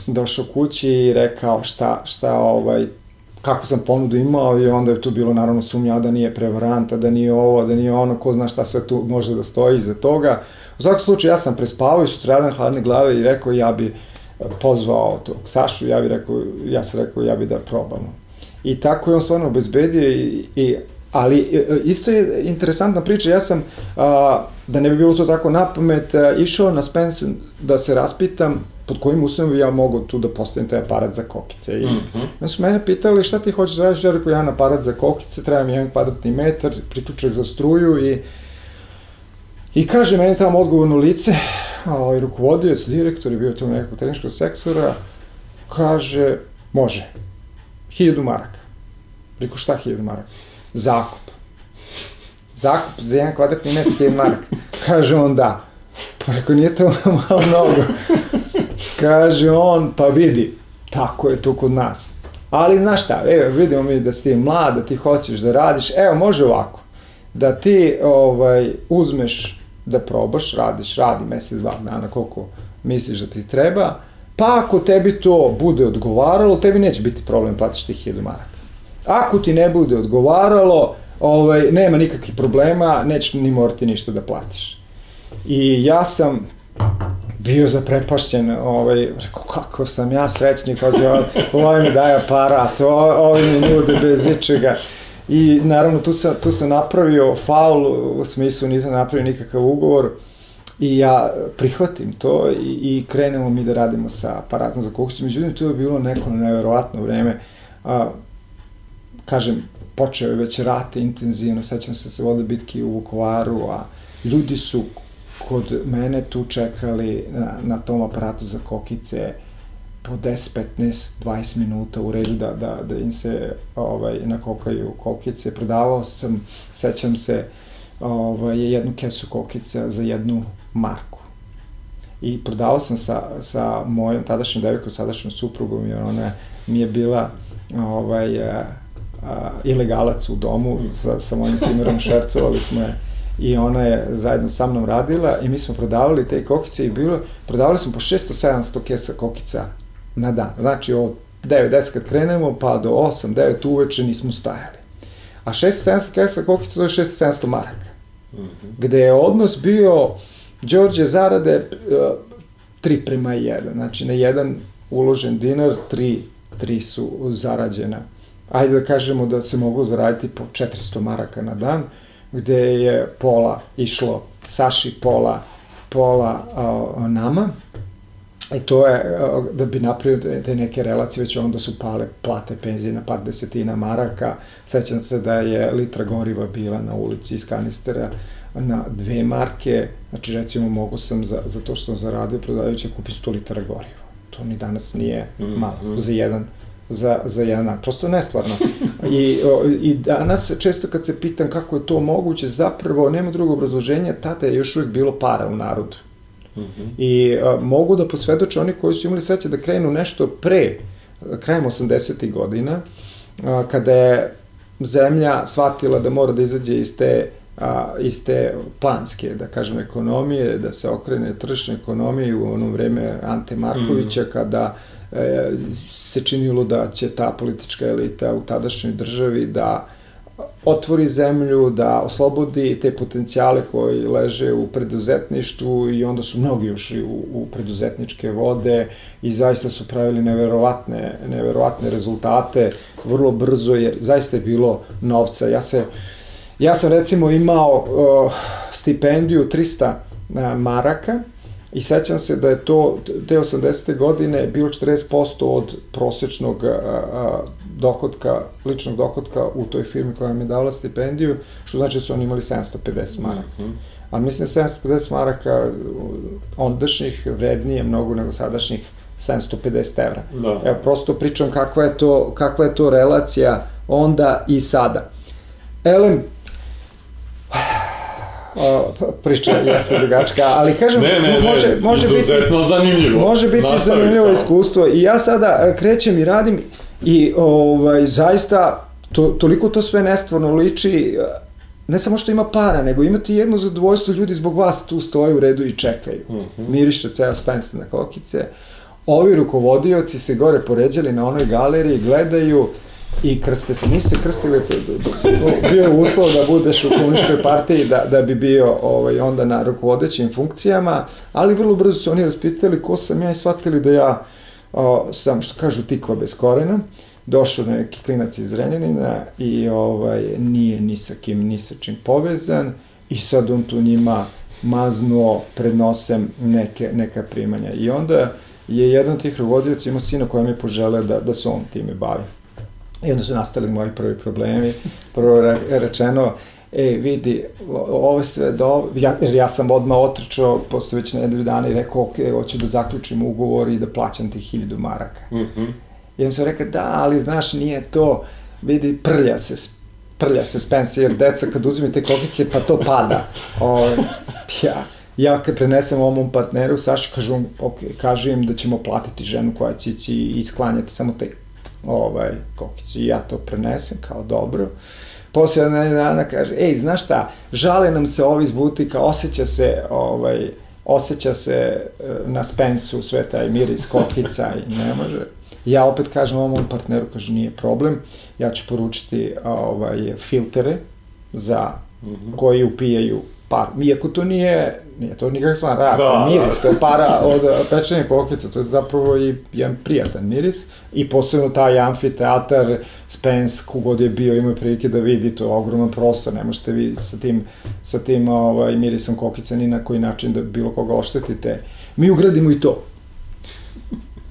došao kući i rekao šta, šta ovaj, kako sam ponudu imao i onda je tu bilo naravno sumnja da nije prevaranta, da nije ovo, da nije ono, ko zna šta sve tu može da stoji iza toga. U svakom slučaju ja sam prespavao i sutradan hladne glave i rekao ja bi pozvao tog Sašu, ja bi rekao, ja sam rekao ja bi da probamo. I tako je on stvarno obezbedio i, i Ali e, e, isto je interesantna priča, ja sam, a, da ne bi bilo to tako na pamet, a, išao na Spence da se raspitam pod kojim uslovima ja mogu tu da postavim taj aparat za kokice. I mm -hmm. su mene pitali šta ti hoćeš da radiš, ja rekao, ja na aparat za kokice, treba mi jedan kvadratni metar, priključak za struju i I kaže meni tamo odgovorno lice, ovaj rukovodioc, direktor je bio tog nekog tehničkog sektora, kaže, može, hiljadu maraka. Riko, šta hiljadu maraka? Zakup. Zakup za jedan kvadratni metar hiljadu maraka. Kaže on, da. Pa rekao, nije to <laughs> malo mnogo. Kaže on, pa vidi, tako je to kod nas. Ali znaš šta, evo, vidimo mi da si ti mlad, da ti hoćeš da radiš, evo, može ovako, da ti ovaj, uzmeš da probaš, radiš, radi mesec, dva dana, koliko misliš da ti treba, pa ako tebi to bude odgovaralo, tebi neće biti problem platiš ti 1000 maraka. Ako ti ne bude odgovaralo, ovaj, nema nikakvih problema, nećeš ni morati ništa da platiš. I ja sam bio zaprepašćen, ovaj, rekao, kako sam ja srećnik, ozi, ovaj mi daje aparat, ovaj mi nude bez ičega. I naravno tu sam, tu sam napravio faul, u smislu nisam napravio nikakav ugovor i ja prihvatim to i, i krenemo mi da radimo sa aparatom za kokusu. Međutim, to je bilo neko neverovatno vreme. A, kažem, počeo je već rate intenzivno, sećam se se vode bitki u Vukovaru, a ljudi su kod mene tu čekali na, na tom aparatu za kokice po 10, 15, 20 minuta u redu da, da, da im se ovaj, nakokaju kokice. Prodavao sam, sećam se, ovaj, jednu kesu kokica za jednu marku. I prodavao sam sa, sa mojom tadašnjom devojkom, sadašnjom suprugom, jer ona mi je bila ovaj, a, ilegalac u domu sa, sa mojim cimerom, <laughs> šercovali smo je i ona je zajedno sa mnom radila i mi smo prodavali te kokice i bilo, prodavali smo po 600-700 kesa kokica na dan. Znači od 9-10 kad krenemo pa do 8-9 uveče nismo stajali. A 600-700 kesa kokica to je 600-700 maraka. Mm -hmm. Gde je odnos bio Đorđe zarade 3 prema 1. Znači na jedan uložen dinar, 3, 3 su zarađena. Ajde da kažemo da se moglo zaraditi po 400 maraka na dan, gde je pola išlo Saši, pola, pola a, nama. I to je, da bi napravio te neke relacije, već onda su pale plate penzije na par desetina maraka. Sećam se da je litra goriva bila na ulici iz kanistera na dve marke, znači recimo mogu sam za, za to što sam zaradio prodajući kupiti 100 litara goriva. To ni danas nije mm, malo mm. za jedan za, za jedan. Prosto nestvarno. I, o, I danas često kad se pitam kako je to moguće, zapravo nema drugog obrazloženja, tada je još uvijek bilo para u narodu. Mm -hmm. I a, mogu da posvedoče oni koji su imali sreće da krenu nešto pre, krajem 80. godina, a, kada je zemlja shvatila da mora da izađe iz te a, iz te planske, da kažem, ekonomije, da se okrene tržišnje ekonomije u ono vreme Ante Markovića, mm. kada se činilo da će ta politička elita u tadašnjoj državi da otvori zemlju, da oslobodi te potencijale koji leže u preduzetništvu i onda su mnogi ušli u, u preduzetničke vode i zaista su pravili neverovatne, neverovatne rezultate vrlo brzo jer zaista je bilo novca. Ja se Ja sam recimo imao uh, stipendiju 300 uh, maraka i sećam se da je to te 80. godine bilo 40% od prosečnog dohodka, ličnog dohodka u toj firmi koja mi je davala stipendiju, što znači da su oni imali 750 maraka. Mm -hmm. Ali mislim 750 maraka ondašnjih vrednije mnogo nego sadašnjih 750 evra. Da. Evo, prosto pričam kakva je to, kakva je to relacija onda i sada. Elem, o, priča jeste dugačka, ali kažem, ne, ne, može, ne, može biti, zanimljivo. Može biti Nastavi zanimljivo samo. iskustvo i ja sada e, krećem i radim i ovaj, zaista to, toliko to sve nestvarno liči, e, ne samo što ima para, nego imate jedno zadovoljstvo, ljudi zbog vas tu stoje u redu i čekaju. Mm -hmm. Miriše ceo Spencer na kokice. Ovi rukovodioci se gore poređali na onoj galeriji, gledaju, i krste se. Nisu se krstili, to, to, to, bio je uslov da budeš u komunističkoj partiji, da, da bi bio ovaj, onda na rukovodećim funkcijama, ali vrlo brzo su oni raspitali ko sam ja i shvatili da ja o, sam, što kažu, tikva bez korena, došao neki klinac iz Renjanina i ovaj, nije ni sa kim, ni sa čim povezan i sad on tu njima maznuo pred nosem neke, neka primanja. I onda je jedan od tih rukovodioca imao sina koja mi je poželeo da, da se on time bavi. I onda su nastali moji prvi problemi. Prvo re, rečeno, e, vidi, ovo sve do... Ja, jer ja sam odmah otrčao posle već nedelju dana i rekao, ok, hoću da zaključim ugovor i da plaćam ti hiljadu maraka. Mm -hmm. I on se rekao, da, ali znaš, nije to, vidi, prlja se, prlja se Spencer, jer deca kad uzimite kokice, pa to pada. O, ja, ja kad prenesem ovom partneru, Saša kažu, ok, kaže im da ćemo platiti ženu koja će ići i sklanjati samo te ovaj, kokice. I ja to prenesem kao dobro. Posle jedna dana kaže, ej, znaš šta, žale nam se ovi iz butika, osjeća se, ovaj, osjeća se e, na Spensu sve taj miris kokica i ne može. Ja opet kažem ovom partneru, kaže, nije problem, ja ću poručiti ovaj, filtere za -hmm. koji upijaju par, iako to nije, nije to nikak stvar rad, da, da. miris, da. to je para od pečenja kokica, to je zapravo i jedan prijatan miris i posebno taj amfiteatar, Spence, kogod je bio, imao prilike da vidi, to je ogroman prostor, ne možete vi sa tim, sa tim ovaj, mirisom kokica ni na koji način da bilo koga oštetite. Mi ugradimo i to.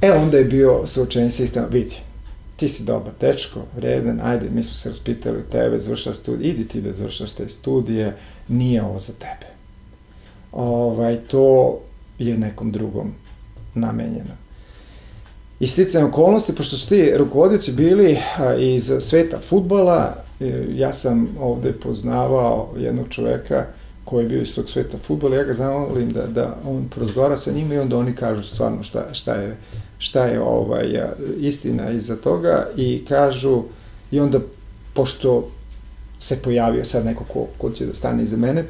E, onda je bio suočenje sistema, vidi, ti si dobar dečko, vredan, ajde, mi smo se raspitali tebe, završaš studije, idi ti da završaš te studije, nije ovo za tebe. Ovaj, to je nekom drugom namenjeno. I sticam okolnosti, pošto su ti rukovodioci bili iz sveta futbala, e, ja sam ovde poznavao jednog čoveka koji je bio iz tog sveta futbola, ja ga zamolim da, da on prozgora sa njima i onda oni kažu stvarno šta, šta je, šta je ovaj, istina iza toga i kažu, i onda, pošto se pojavio sad neko ko, ko će da stane iza mene,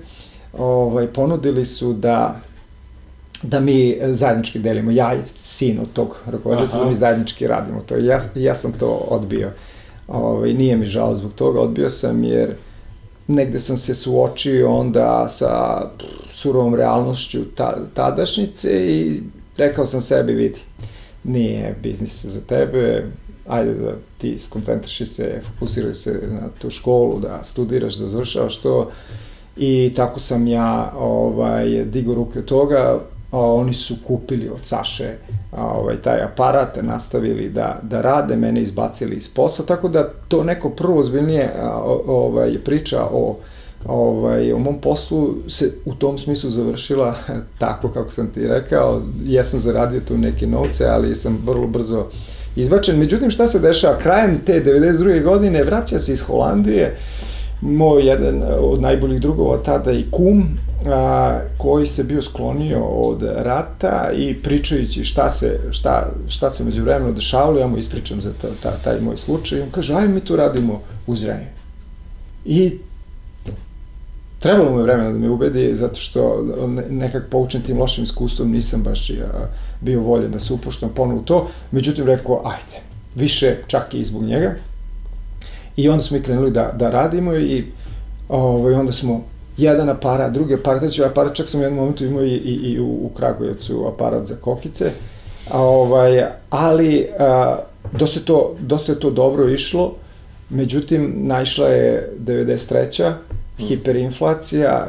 ovaj, ponudili su da da mi zajednički delimo, ja i sin od tog rukovodstva, da mi zajednički radimo to. Ja, ja sam to odbio. Ovaj, nije mi žao zbog toga, odbio sam jer negde sam se suočio onda sa surovom realnošću ta, tadašnjice i rekao sam sebi, vidi, nije biznis za tebe, ajde da ti skoncentriši se, fokusiraj se na tu školu, da studiraš, da završavaš to. I tako sam ja ovaj, digo ruke od toga, a oni su kupili od Saše ovaj, taj aparat, nastavili da, da rade, mene izbacili iz posla, tako da to neko prvo ozbiljnije ovaj, priča o ovaj, o mom poslu se u tom smislu završila <laughs> tako kako sam ti rekao, ja sam zaradio tu neke novce, ali sam vrlo brzo izbačen. Međutim, šta se dešava? Krajem te 92. godine vraća se iz Holandije, moj jedan od najboljih drugova tada i kum, a, koji se bio sklonio od rata i pričajući šta se, šta, šta se među vremenu dešavalo, ja mu ispričam za ta, ta, taj moj slučaj on kaže, ajme mi tu radimo u Zrenju. I trebalo mu je vremena da me ubedi, zato što nekak poučen tim lošim iskustvom nisam baš ja, bio voljen da se upuštam ponovo u to, međutim rekao, ajde, više čak i zbog njega. I onda smo i krenuli da, da radimo i ovaj, onda smo jedan aparat, drugi aparat, treći aparat, čak sam u jednom momentu imao i, i, i u, u Kragujevcu aparat za kokice, a, ovaj, ali a, dosta, je to, dosta je to dobro išlo, međutim, naišla je 93 hiperinflacija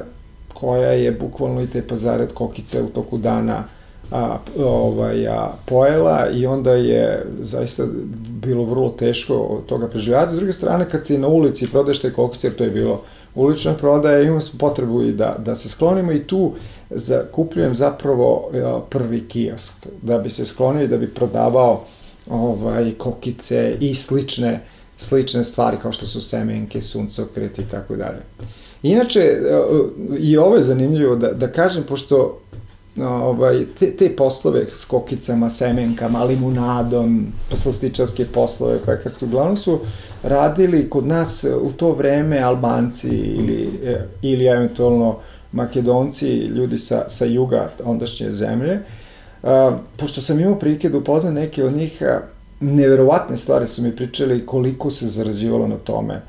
koja je bukvalno i te pazare od kokice u toku dana a, ovaj, a, pojela i onda je zaista bilo vrlo teško od toga preživati. S druge strane, kad si na ulici prodaješ te kokice, jer to je bilo ulična prodaja, imamo smo potrebu i da, da se sklonimo i tu za, kupljujem zapravo a, prvi kiosk, da bi se sklonio i da bi prodavao ovaj, kokice i slične slične stvari kao što su semenke, suncokret i tako dalje. Inače, e, i ovo je zanimljivo da, da kažem, pošto ovaj, te, te poslove s kokicama, semenkama, limunadom, poslastičarske poslove, pekarske, uglavnom su radili kod nas u to vreme Albanci ili, e, ili eventualno Makedonci, ljudi sa, sa juga ondašnje zemlje. A, pošto sam imao prilike da upoznam neke od njih, neverovatne stvari su mi pričali koliko se zarađivalo na tome.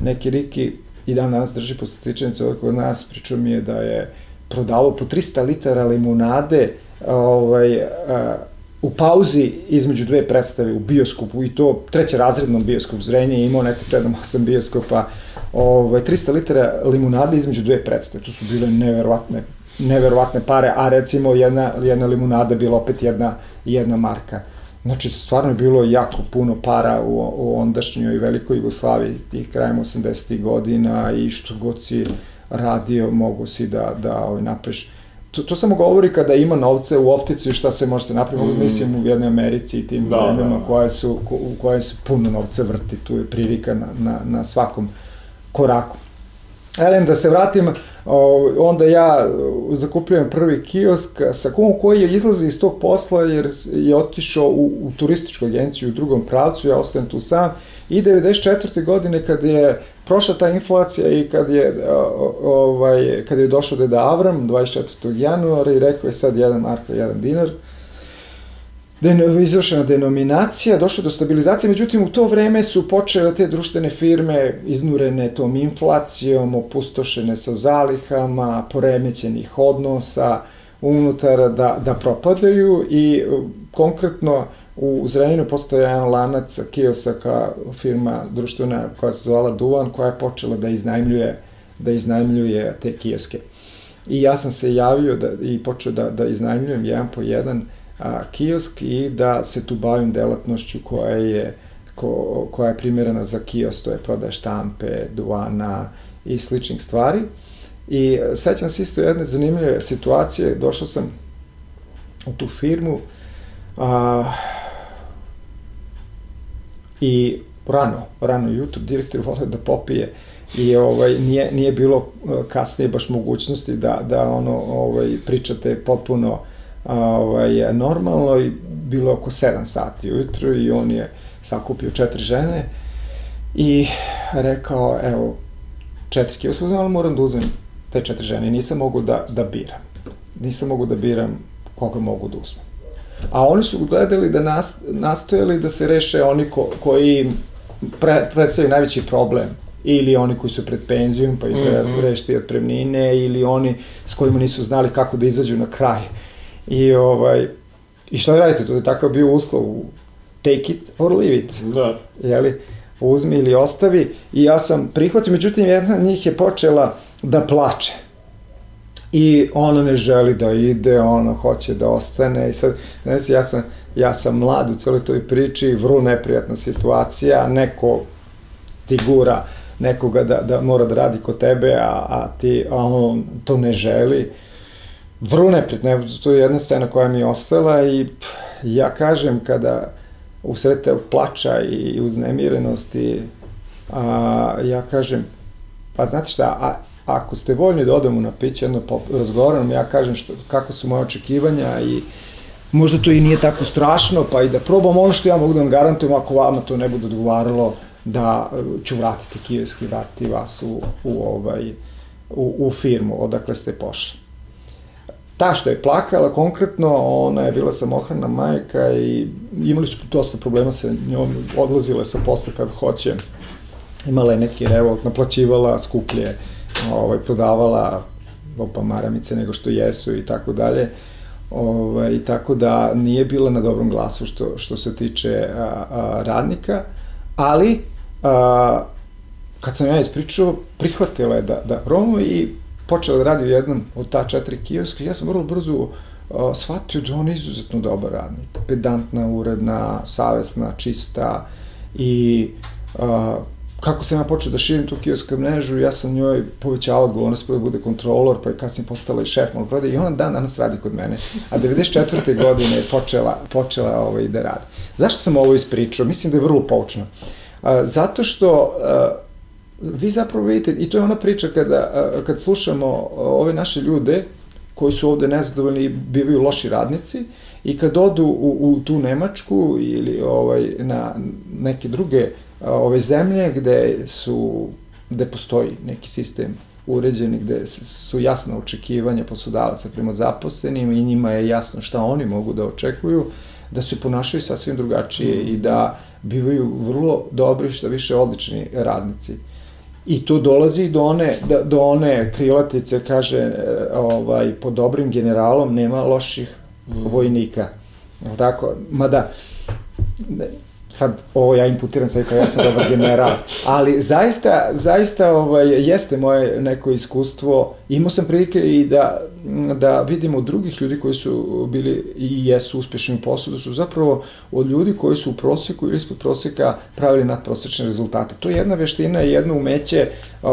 Neki Riki i dan danas drži poslastičanicu ovdje kod nas, pričao mi je da je prodavao po 300 litara limunade ovaj, a, u pauzi između dve predstave u bioskopu i to trećerazrednom bioskopu Zrenje imao neke 7-8 bioskopa ovaj, 300 litara limunade između dve predstave. To su bile neverovatne neverovatne pare, a recimo jedna, jedna limunada bila opet jedna, jedna marka. Znači, stvarno je bilo jako puno para u, u ondašnjoj velikoj Jugoslaviji, tih krajem 80. godina i što god si radio, mogu si da, da ovaj, napreš. To, to samo govori kada ima novce u optici šta sve može se napraviti, mm. mislim u jednoj Americi i tim da, zemljama da, da. koje su, ko, u koje se puno novca vrti, tu je prilika na, na, na svakom koraku. Elem, da se vratim, onda ja zakupljujem prvi kiosk sa kumom koji je izlazi iz tog posla jer je otišao u, u turističku agenciju u drugom pravcu, ja ostajem tu sam i 94. godine kad je prošla ta inflacija i kad je, ovaj, kad je došao deda Avram 24. januara i rekao je sad 1 marka, 1 dinar, den, izvršena denominacija, došlo do stabilizacije, međutim u to vreme su počele te društvene firme iznurene tom inflacijom, opustošene sa zalihama, poremećenih odnosa unutar da, da propadaju i konkretno u Zrenjinu postoje jedan lanac kiosaka, firma društvena koja se zvala Duvan, koja je počela da iznajmljuje, da iznajmljuje te kioske. I ja sam se javio da, i počeo da, da iznajmljujem jedan po jedan a, kiosk i da se tu bavim delatnošću koja je ko, koja je primjerena za kiosk, to je prodaje štampe, duvana i sličnih stvari. I sećam se isto jedne zanimljive situacije, došao sam u tu firmu a, i rano, rano jutro, direktor vole da popije i ovaj nije nije bilo kasnije baš mogućnosti da da ono ovaj pričate potpuno ovaj, normalno i bilo oko 7 sati ujutru i on je sakupio četiri žene i rekao, evo, četiri kilo su ali moram da uzem te četiri žene. Nisam mogu da, da biram. Nisam mogu da biram koga mogu da uzmem. A oni su gledali da nas, nastojali da se reše oni ko, koji pre, predstavljaju najveći problem ili oni koji su pred penzijom pa i treba mm -hmm. rešiti otpremnine ili oni s kojima nisu znali kako da izađu na kraj I, ovaj, i šta da radite, to je takav bio uslov, take it or leave it. Da. Jeli? Uzmi ili ostavi. I ja sam prihvatio, međutim jedna njih je počela da plače. I ona ne želi da ide, ona hoće da ostane. I sad, znaš, ja sam, ja sam mlad u celoj toj priči, vrlo neprijatna situacija, neko ti gura nekoga da, da mora da radi kod tebe, a, a ti, a on to ne želi. Vrlo neprijatno. To je jedna scena koja mi je ostala i pff, ja kažem kada usred plača i uznemirenosti, a, ja kažem, pa znate šta, a, ako ste voljni da odemo na piće, jedno razgovaram, ja kažem što, kako su moje očekivanja i možda to i nije tako strašno, pa i da probam ono što ja mogu da vam garantujem, ako vama to ne bude odgovaralo, da ću vratiti kiosk i vratiti vas u, u, ovaj, u, u firmu odakle ste pošli. Ta što je plakala, konkretno, ona je bila samohrana majka i imali su dosta problema sa njom, odlazila je sa posla kad hoće, imala je neki revolt, naplaćivala skuplje, ovaj, prodavala opa maramice nego što jesu i tako dalje. Ovaj, tako da nije bila na dobrom glasu što, što se tiče a, a, radnika, ali a, kad sam ja ispričao, prihvatila je da, da promo i počela da radi u jednom od ta četiri kioska, ja sam vrlo brzo uh, shvatio da on je izuzetno dobar radnik. Pedantna, uredna, savesna, čista i uh, kako sam ja počeo da širim tu kiosku mrežu, ja sam njoj povećavao odgovornost pa da bude kontrolor, pa je kasnije postala i šef malo prodaje i ona dan danas radi kod mene. A 94. godine je počela, počela ovaj, da radi. Zašto sam ovo ispričao? Mislim da je vrlo poučno. Zato što vi zapravo vidite, i to je ona priča kada, kad slušamo ove naše ljude koji su ovde nezadovoljni i bivaju loši radnici i kad odu u, u tu Nemačku ili ovaj, na neke druge ove zemlje gde su gde postoji neki sistem uređeni, gde su jasna očekivanja poslodavaca prema zaposlenim i njima je jasno šta oni mogu da očekuju, da se ponašaju sasvim drugačije i da bivaju vrlo dobri, šta više odlični radnici. I tu dolazi do one, do one krilatice, kaže, e, ovaj, po dobrim generalom nema loših mm. vojnika. Jel tako? Mada, sad ovo ja imputiram sad kao ja sam dobar general, ali zaista, zaista ovaj, jeste moje neko iskustvo, imao sam prilike i da, da vidimo od drugih ljudi koji su bili i jesu uspešni u poslu, da su zapravo od ljudi koji su u proseku ili ispod proseka pravili nadprosečne rezultate. To je jedna veština i jedno umeće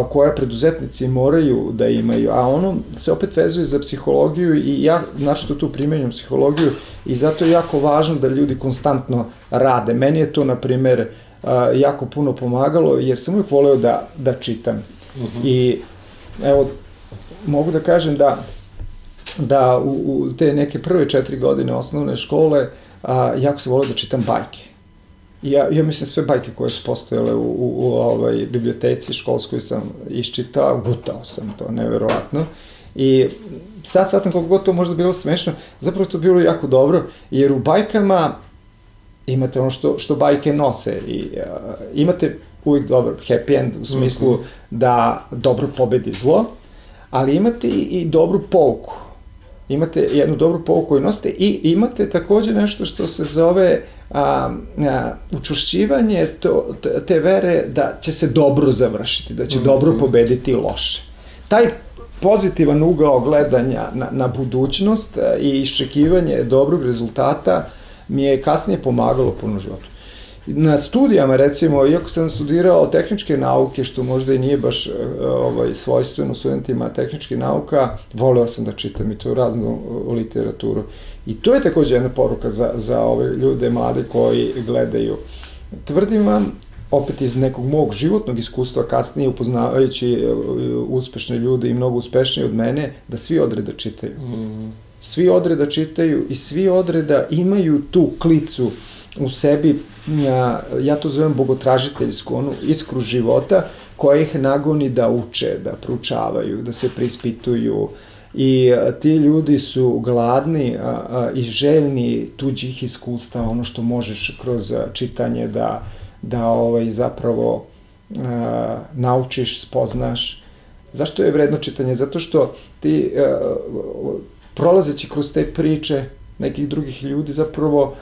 koje preduzetnici moraju da imaju, a ono se opet vezuje za psihologiju i ja, znači što tu primenjam psihologiju i zato je jako važno da ljudi konstantno rade. Meni je to, na primer, jako puno pomagalo, jer sam uvijek voleo da, da čitam. Uh mhm. -huh. I evo, mogu da kažem da da u, u te neke prve četiri godine osnovne škole a, jako se volio da čitam bajke. Ja, ja mislim sve bajke koje su postojale u, u, u ovaj, biblioteci školskoj sam iščitao, gutao sam to, neverovatno. I sad shvatam koliko god to možda bilo smešno, zapravo to bilo jako dobro, jer u bajkama imate ono što, što bajke nose i uh, imate uvijek dobar happy end u smislu mm -hmm. da dobro pobedi zlo, ali imate i, i dobru pouku. Imate jednu dobru pouku koju nosite i imate takođe nešto što se zove a, a, učušćivanje to, te vere da će se dobro završiti, da će mm -hmm. dobro pobediti loše. Taj pozitivan ugao gledanja na, na budućnost i iščekivanje dobrog rezultata mi je kasnije pomagalo puno životu. Na studijama, recimo, iako sam studirao tehničke nauke, što možda i nije baš ovaj, svojstveno studentima tehničke nauka, voleo sam da čitam i to raznu literaturu. I to je takođe jedna poruka za, za ove ljude mlade koji gledaju. Tvrdim vam, opet iz nekog mog životnog iskustva kasnije upoznavajući e, uspešne ljude i mnogo uspešnije od mene, da svi odreda čitaju. Mm. Svi odreda čitaju i svi odreda imaju tu klicu u sebi, ja, ja to zovem bogotražiteljsku, onu iskru života koja ih nagoni da uče, da proučavaju, da se prispituju, I a, ti ljudi su gladni a, a, i željni tuđih iskustva, ono što možeš kroz čitanje da, da ovaj, zapravo a, naučiš, spoznaš. Zašto je vredno čitanje? Zato što ti a, prolazeći kroz te priče nekih drugih ljudi zapravo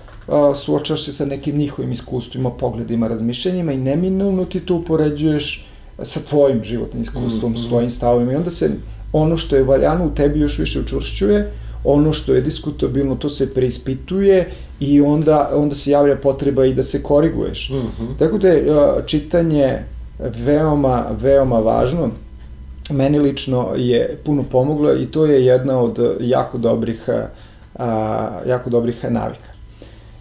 suočaš se sa nekim njihovim iskustvima, pogledima, razmišljanjima i neminovno ti to upoređuješ sa tvojim životnim iskustvom, mm -hmm. svojim stavovima i onda se ono što je valjano u tebi još više učvršćuje, ono što je diskutabilno to se preispituje i onda, onda se javlja potreba i da se koriguješ. Mm -hmm. Tako da je čitanje veoma, veoma važno. Meni lično je puno pomoglo i to je jedna od jako dobrih, jako dobrih navika.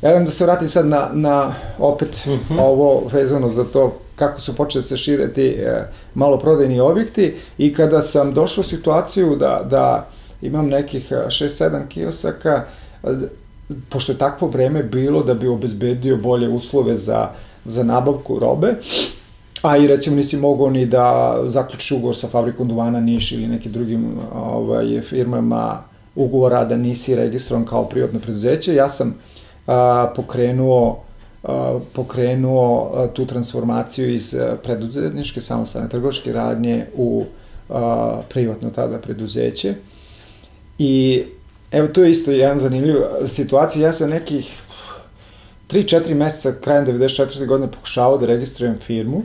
Ja da se vratim sad na, na opet mm -hmm. ovo vezano za to kako su počeli se šireti e, maloprodajni objekti i kada sam došao u situaciju da, da imam nekih 6-7 e, kiosaka, e, pošto je takvo vreme bilo da bi obezbedio bolje uslove za, za nabavku robe, a i recimo nisi mogao ni da zaključiš ugovor sa fabrikom duvana Niš ili nekim drugim ovaj, firmama ugovora da nisi registrovan kao privatno preduzeće, ja sam pokrenuo pokrenuo tu transformaciju iz preduzetničke samostalne trgovačke radnje u privatno tada preduzeće. I evo to je isto jedan zanimljiv situacija. Ja sam nekih 3-4 meseca krajem 94. godine pokušavao da registrujem firmu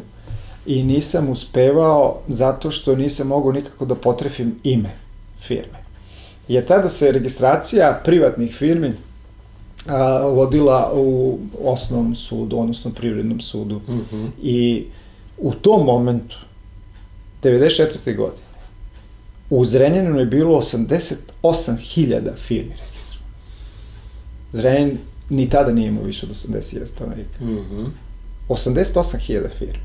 i nisam uspevao zato što nisam mogao nikako da potrefim ime firme. Jer tada se registracija privatnih firmi a, vodila u osnovnom sudu, odnosno privrednom sudu. Mm -hmm. I u tom momentu, 94. godine, u Zrenjaninu je bilo 88.000 firmi registrovano. Zrenjanin ni tada nije imao više od 80.000 stanovnika. Mm -hmm. 88.000 firmi.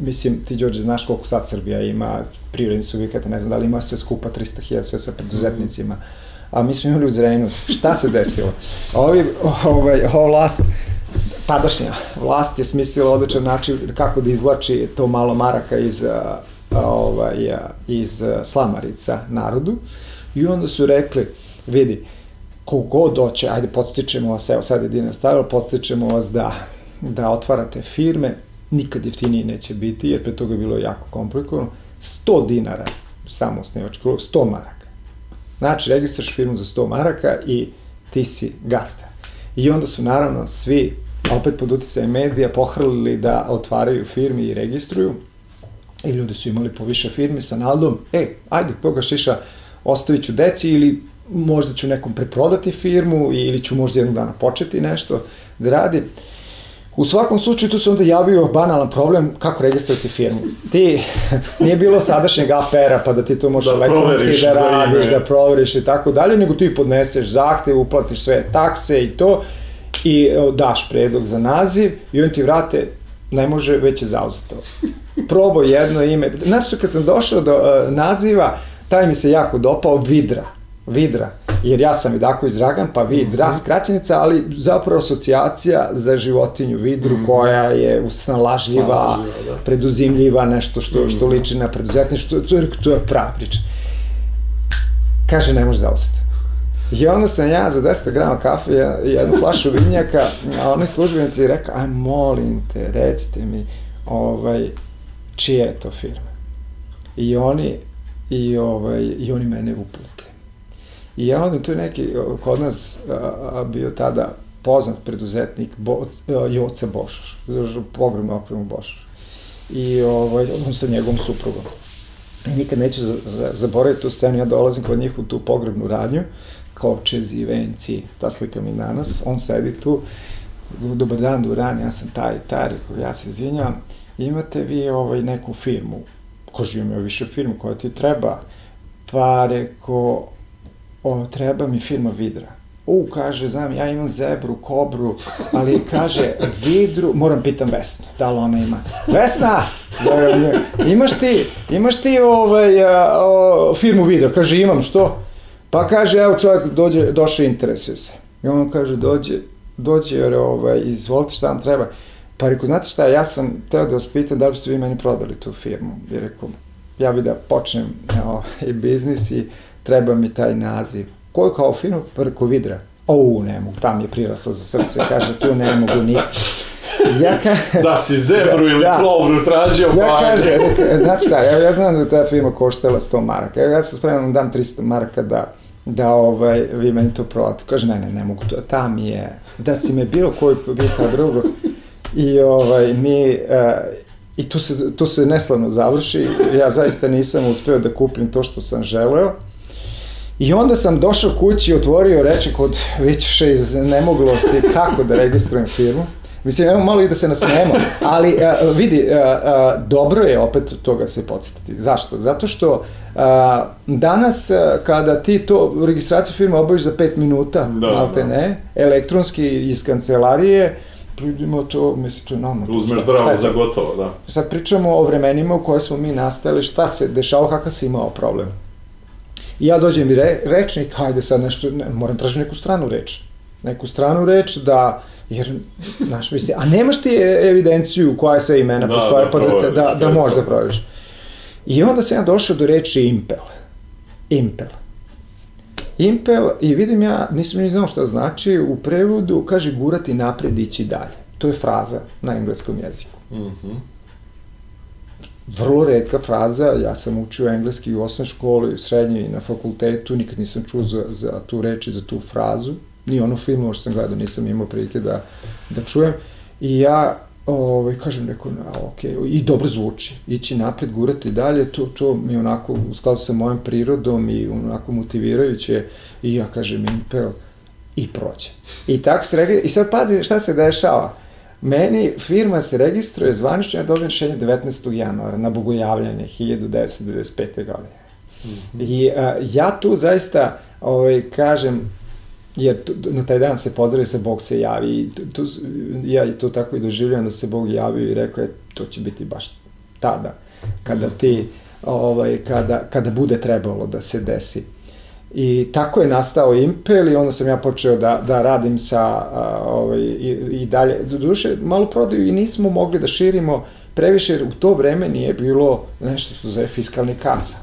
Mislim, ti, Đorđe, znaš koliko sad Srbija ima privredni subjekata, ne znam da li ima sve skupa 300.000, sve sa preduzetnicima. Mm -hmm a mi smo imali u Zrenju. Šta se desilo? Ovi, ovaj, ova vlast, tadašnja vlast je smislila odličan način kako da izlači to malo maraka iz, ovaj, iz slamarica narodu i onda su rekli, vidi, kogod doće, ajde podstičemo vas, evo sad je dinar stavilo, podstičemo vas da, da otvarate firme, nikad jeftinije neće biti, jer pre toga je bilo jako komplikovano, 100 dinara samo osnivač 100 maraka. Znači, registraš firmu za 100 maraka i ti si gazda. I onda su naravno svi, opet pod utjecajem medija, pohrlili da otvaraju firmi i registruju. I ljudi su imali po više sa naldom, e, ajde, koga šiša, ostavit ću deci ili možda ću nekom preprodati firmu ili ću možda jednog dana početi nešto da radi. U svakom slučaju tu se onda javio banalan problem kako registrovati firmu. Ti, <laughs> nije bilo sadašnjeg APR-a pa da ti to možeš Da elektronski da radiš, da proveriš i tako dalje, nego ti podneseš zahtev, uplatiš sve takse i to i daš predlog za naziv i on ti vrate ne može, već je zauzeto. Probao jedno ime. Znači, kad sam došao do uh, naziva, taj mi se jako dopao Vidra. Vidra. Jer ja sam Vidako iz Dragan, pa Vidra, skraćenica, ali zapravo asocijacija za životinju Vidru koja je snalažljiva, Snalažljiva, da. preduzimljiva, nešto što, što liči na preduzetništvo, to, je- to je prava priča. Kaže, ne može zauzeti. I onda sam ja za 200 grama kafe i jednu flašu vinjaka, a oni službenici rekao, aj molim te, recite mi, ovaj, čija je to firma? I oni, i, ovaj, i oni mene uplate. I ja onda tu neki kod nas a, bio tada poznat preduzetnik Bo, a, Joca Bošoš, pogrebnu opremu Bošoš. I ovaj, on sa njegovom suprugom. Nikad neću za, za, zaboraviti tu scenu, ja dolazim kod njih u tu pogrebnu radnju, kovčezi, venci, ta slika mi danas, on sedi tu, dobar dan, Duran, ja sam taj, taj, ja se izvinjam, imate vi ovaj, neku firmu, ko živim ja više firmu koja ti treba, pa reko, o, treba mi firma Vidra. U, kaže, znam, ja imam zebru, kobru, ali kaže, Vidru, moram pitam Vesnu, da li ona ima. Vesna, imaš ti, imaš ti ovaj, a, o, firmu Vidra? Kaže, imam, što? Pa kaže, evo čovjek dođe, došao i interesuje se. I on kaže, dođe, dođe, jer, ovaj, izvolite šta vam treba. Pa rekao, znate šta, ja sam teo da vas pitam da li ste vi meni prodali tu firmu. I rekao, ja bi da počnem ovaj, biznis i treba mi taj naziv. Koju kao firmu? Pa rekao, Vidra. O, ne mogu, tam je prirasla za srce, kaže, tu ne mogu nikad. Ja ka... Da si zebru ili Da. klovru tražio, Ja pa ajde. reka- znači šta, ja, ja znam da ta firma koštala 100 maraka, ja, ja sam spreman da dam 300 maraka da, da ovaj, vi meni to prodate. Kaže, ne, ne, ne mogu to, ta mi je, da si me bilo koji pita drugo. I ovaj, mi, uh, i tu se, tu se neslavno završi, ja zaista nisam uspeo da kupim to što sam želeo. I onda sam došao kući, otvorio rečnik od vićeše iz nemoglosti kako da registrujem firmu. Mislim, evo malo i da se nasmejemo, ali uh, vidi, uh, uh, dobro je opet toga se podsjetiti. Zašto? Zato što uh, danas uh, kada ti to registraciju firme obaviš za 5 minuta, Da, malte da. ne, elektronski iz kancelarije, pridimo to, mislim, to je nama. Uzmeš zdravo za gotovo, da. Sad pričamo o vremenima u koje smo mi nastali, šta se dešava, kakav si imao problem. I ja dođem i re, rečnik, hajde sad nešto, ne, moram tražiti neku stranu reč. Neku stranu reč da, jer, znaš, misli, a nemaš ti evidenciju koja sve imena Da, postoje, da pa da, da, da bez možeš da toga. proveriš. I onda sam ja došao do reči impel. Impel. Impel, i vidim ja, nisam ni znao šta znači, u prevodu kaže gurati napred, ići dalje. To je fraza na engleskom jeziku Mhm. Vrlo redka fraza, ja sam učio engleski u osnovnoj školi, u srednjoj i na fakultetu, nikad nisam čuo za, za tu reč i za tu frazu, ni ono filmu što sam gledao, nisam imao prilike da, da čujem. I ja ovaj, kažem, rekao, a, ok, i dobro zvuči, ići napred, gurati dalje, to, to mi je onako u skladu sa mojom prirodom i onako motivirajuće, i ja kažem, impel, i prođe. I tako se registra, i sad pazi šta se dešava. Meni firma se registruje zvanično, ja dobijem rešenje 19. januara na bogojavljanje 1995. godine. I a, ja tu zaista ovaj, kažem, jer tu, na taj dan se pozdravi se Bog se javi i tu, tu, ja to tako i doživljam da se Bog javio i rekao je to će biti baš tada kada ti ovaj, kada, kada bude trebalo da se desi. I tako je nastao Impel i onda sam ja počeo da, da radim sa a, ovaj, i, i dalje. Doduše, malo prodaju i nismo mogli da širimo previše, jer u to vreme nije bilo nešto što se zove fiskalni kasa.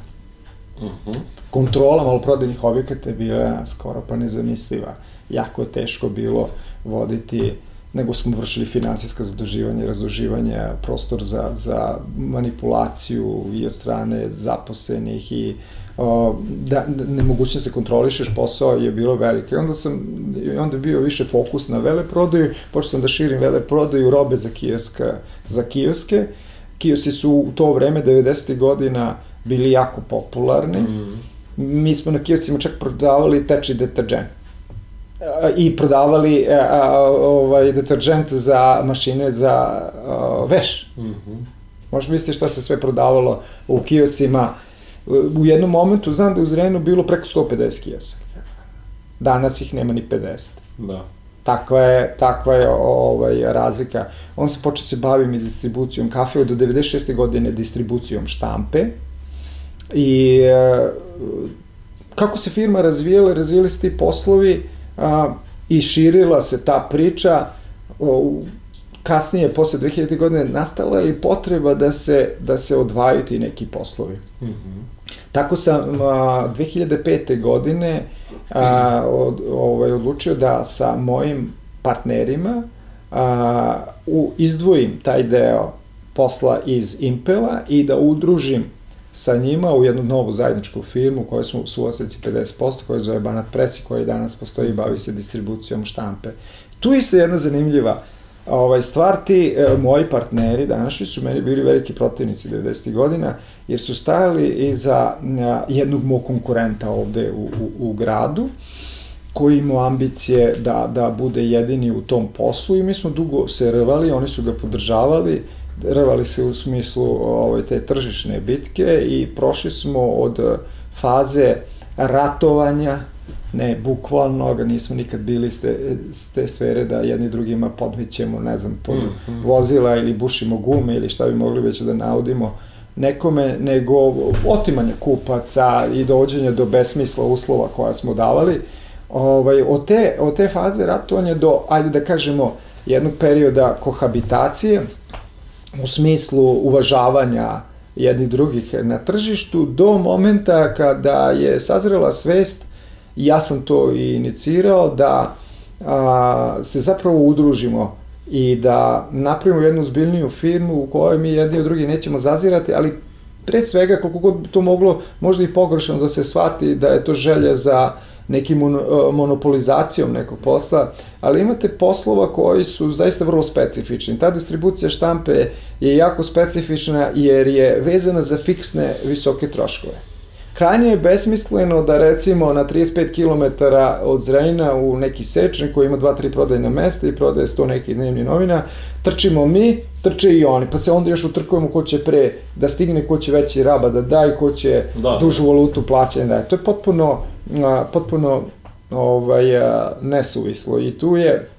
Mhm. Kontrola maloprodajnih objekata je bila skoro pa nezamisliva. Jako je teško bilo voditi nego smo vršili financijska zaduživanja, razduživanje, prostor za, za manipulaciju i od strane zaposlenih i o, da, nemogućnost da kontrolišeš posao je bilo velike. Onda sam, onda bio više fokus na veleprodaju, počeo sam da širim veleprodaju robe za kioska, za kioske. Kioski su u to vreme, 90. godina, bili jako popularni. Mm. Mi smo na kioscima čak prodavali teči deterđent i prodavali a, a, ovaj deterđent za mašine za a, veš. Mm -hmm. Možeš misliti šta se sve prodavalo u kiosima. U jednom momentu znam da je u Zrenu bilo preko 150 kiosa. Danas ih nema ni 50. Da. Takva je, takva je ovaj, razlika. On se počeo se bavim i distribucijom kafe od 96. godine distribucijom štampe i e, kako se firma razvijela, razvijeli se ti poslovi, a, i širila se ta priča, o, kasnije, posle 2000. godine, nastala je i potreba da se, da se odvaju ti neki poslovi. Mm -hmm. Tako sam a, 2005. godine a, od, ovaj, odlučio da sa mojim partnerima a, u, izdvojim taj deo posla iz Impela i da udružim sa njima u jednu novu zajedničku firmu koju smo u suosnici 50%, koja zove Banat Press i koja danas postoji i bavi se distribucijom štampe. Tu isto jedna zanimljiva ovaj, stvar, ti e, moji partneri današnji su meni bili veliki protivnici 90. godina, jer su stajali iza a, jednog mog konkurenta ovde u, u, u gradu, koji imao ambicije da, da bude jedini u tom poslu i mi smo dugo se rvali, oni su ga podržavali, rvali se u smislu ovaj, te tržišne bitke i prošli smo od faze ratovanja, ne bukvalno, nismo nikad bili s te, s te sfere da jedni drugima podmećemo, ne znam, pod mm -hmm. vozila ili bušimo gume ili šta bi mogli već da naudimo nekome, nego otimanje kupaca i dođenje do besmisla uslova koja smo davali. Ovaj, od, te, od te faze ratovanja do, ajde da kažemo, jednog perioda kohabitacije, u smislu uvažavanja jednih drugih na tržištu do momenta kada je sazrela svest ja sam to i inicirao da a, se zapravo udružimo i da napravimo jednu zbiljniju firmu u kojoj mi jedni od drugih nećemo zazirati, ali pre svega koliko god to moglo možda i pogrešno da se shvati da je to želja za nekim e, monopolizacijom nekog posla, ali imate poslova koji su zaista vrlo specifični. Ta distribucija štampe je jako specifična jer je vezana za fiksne visoke troškove. Krajnje je besmisleno da recimo na 35 km od Zrenjina u neki sečan koji ima 2-3 prodajna mesta i prodaje 100 nekih dnevnih novina, trčimo mi, trče i oni, pa se onda još utrkujemo ko će pre da stigne, ko će veći raba da da i ko će da. dužu valutu plaćanja da je. To je potpuno, potpuno ovaj, nesuvislo i tu je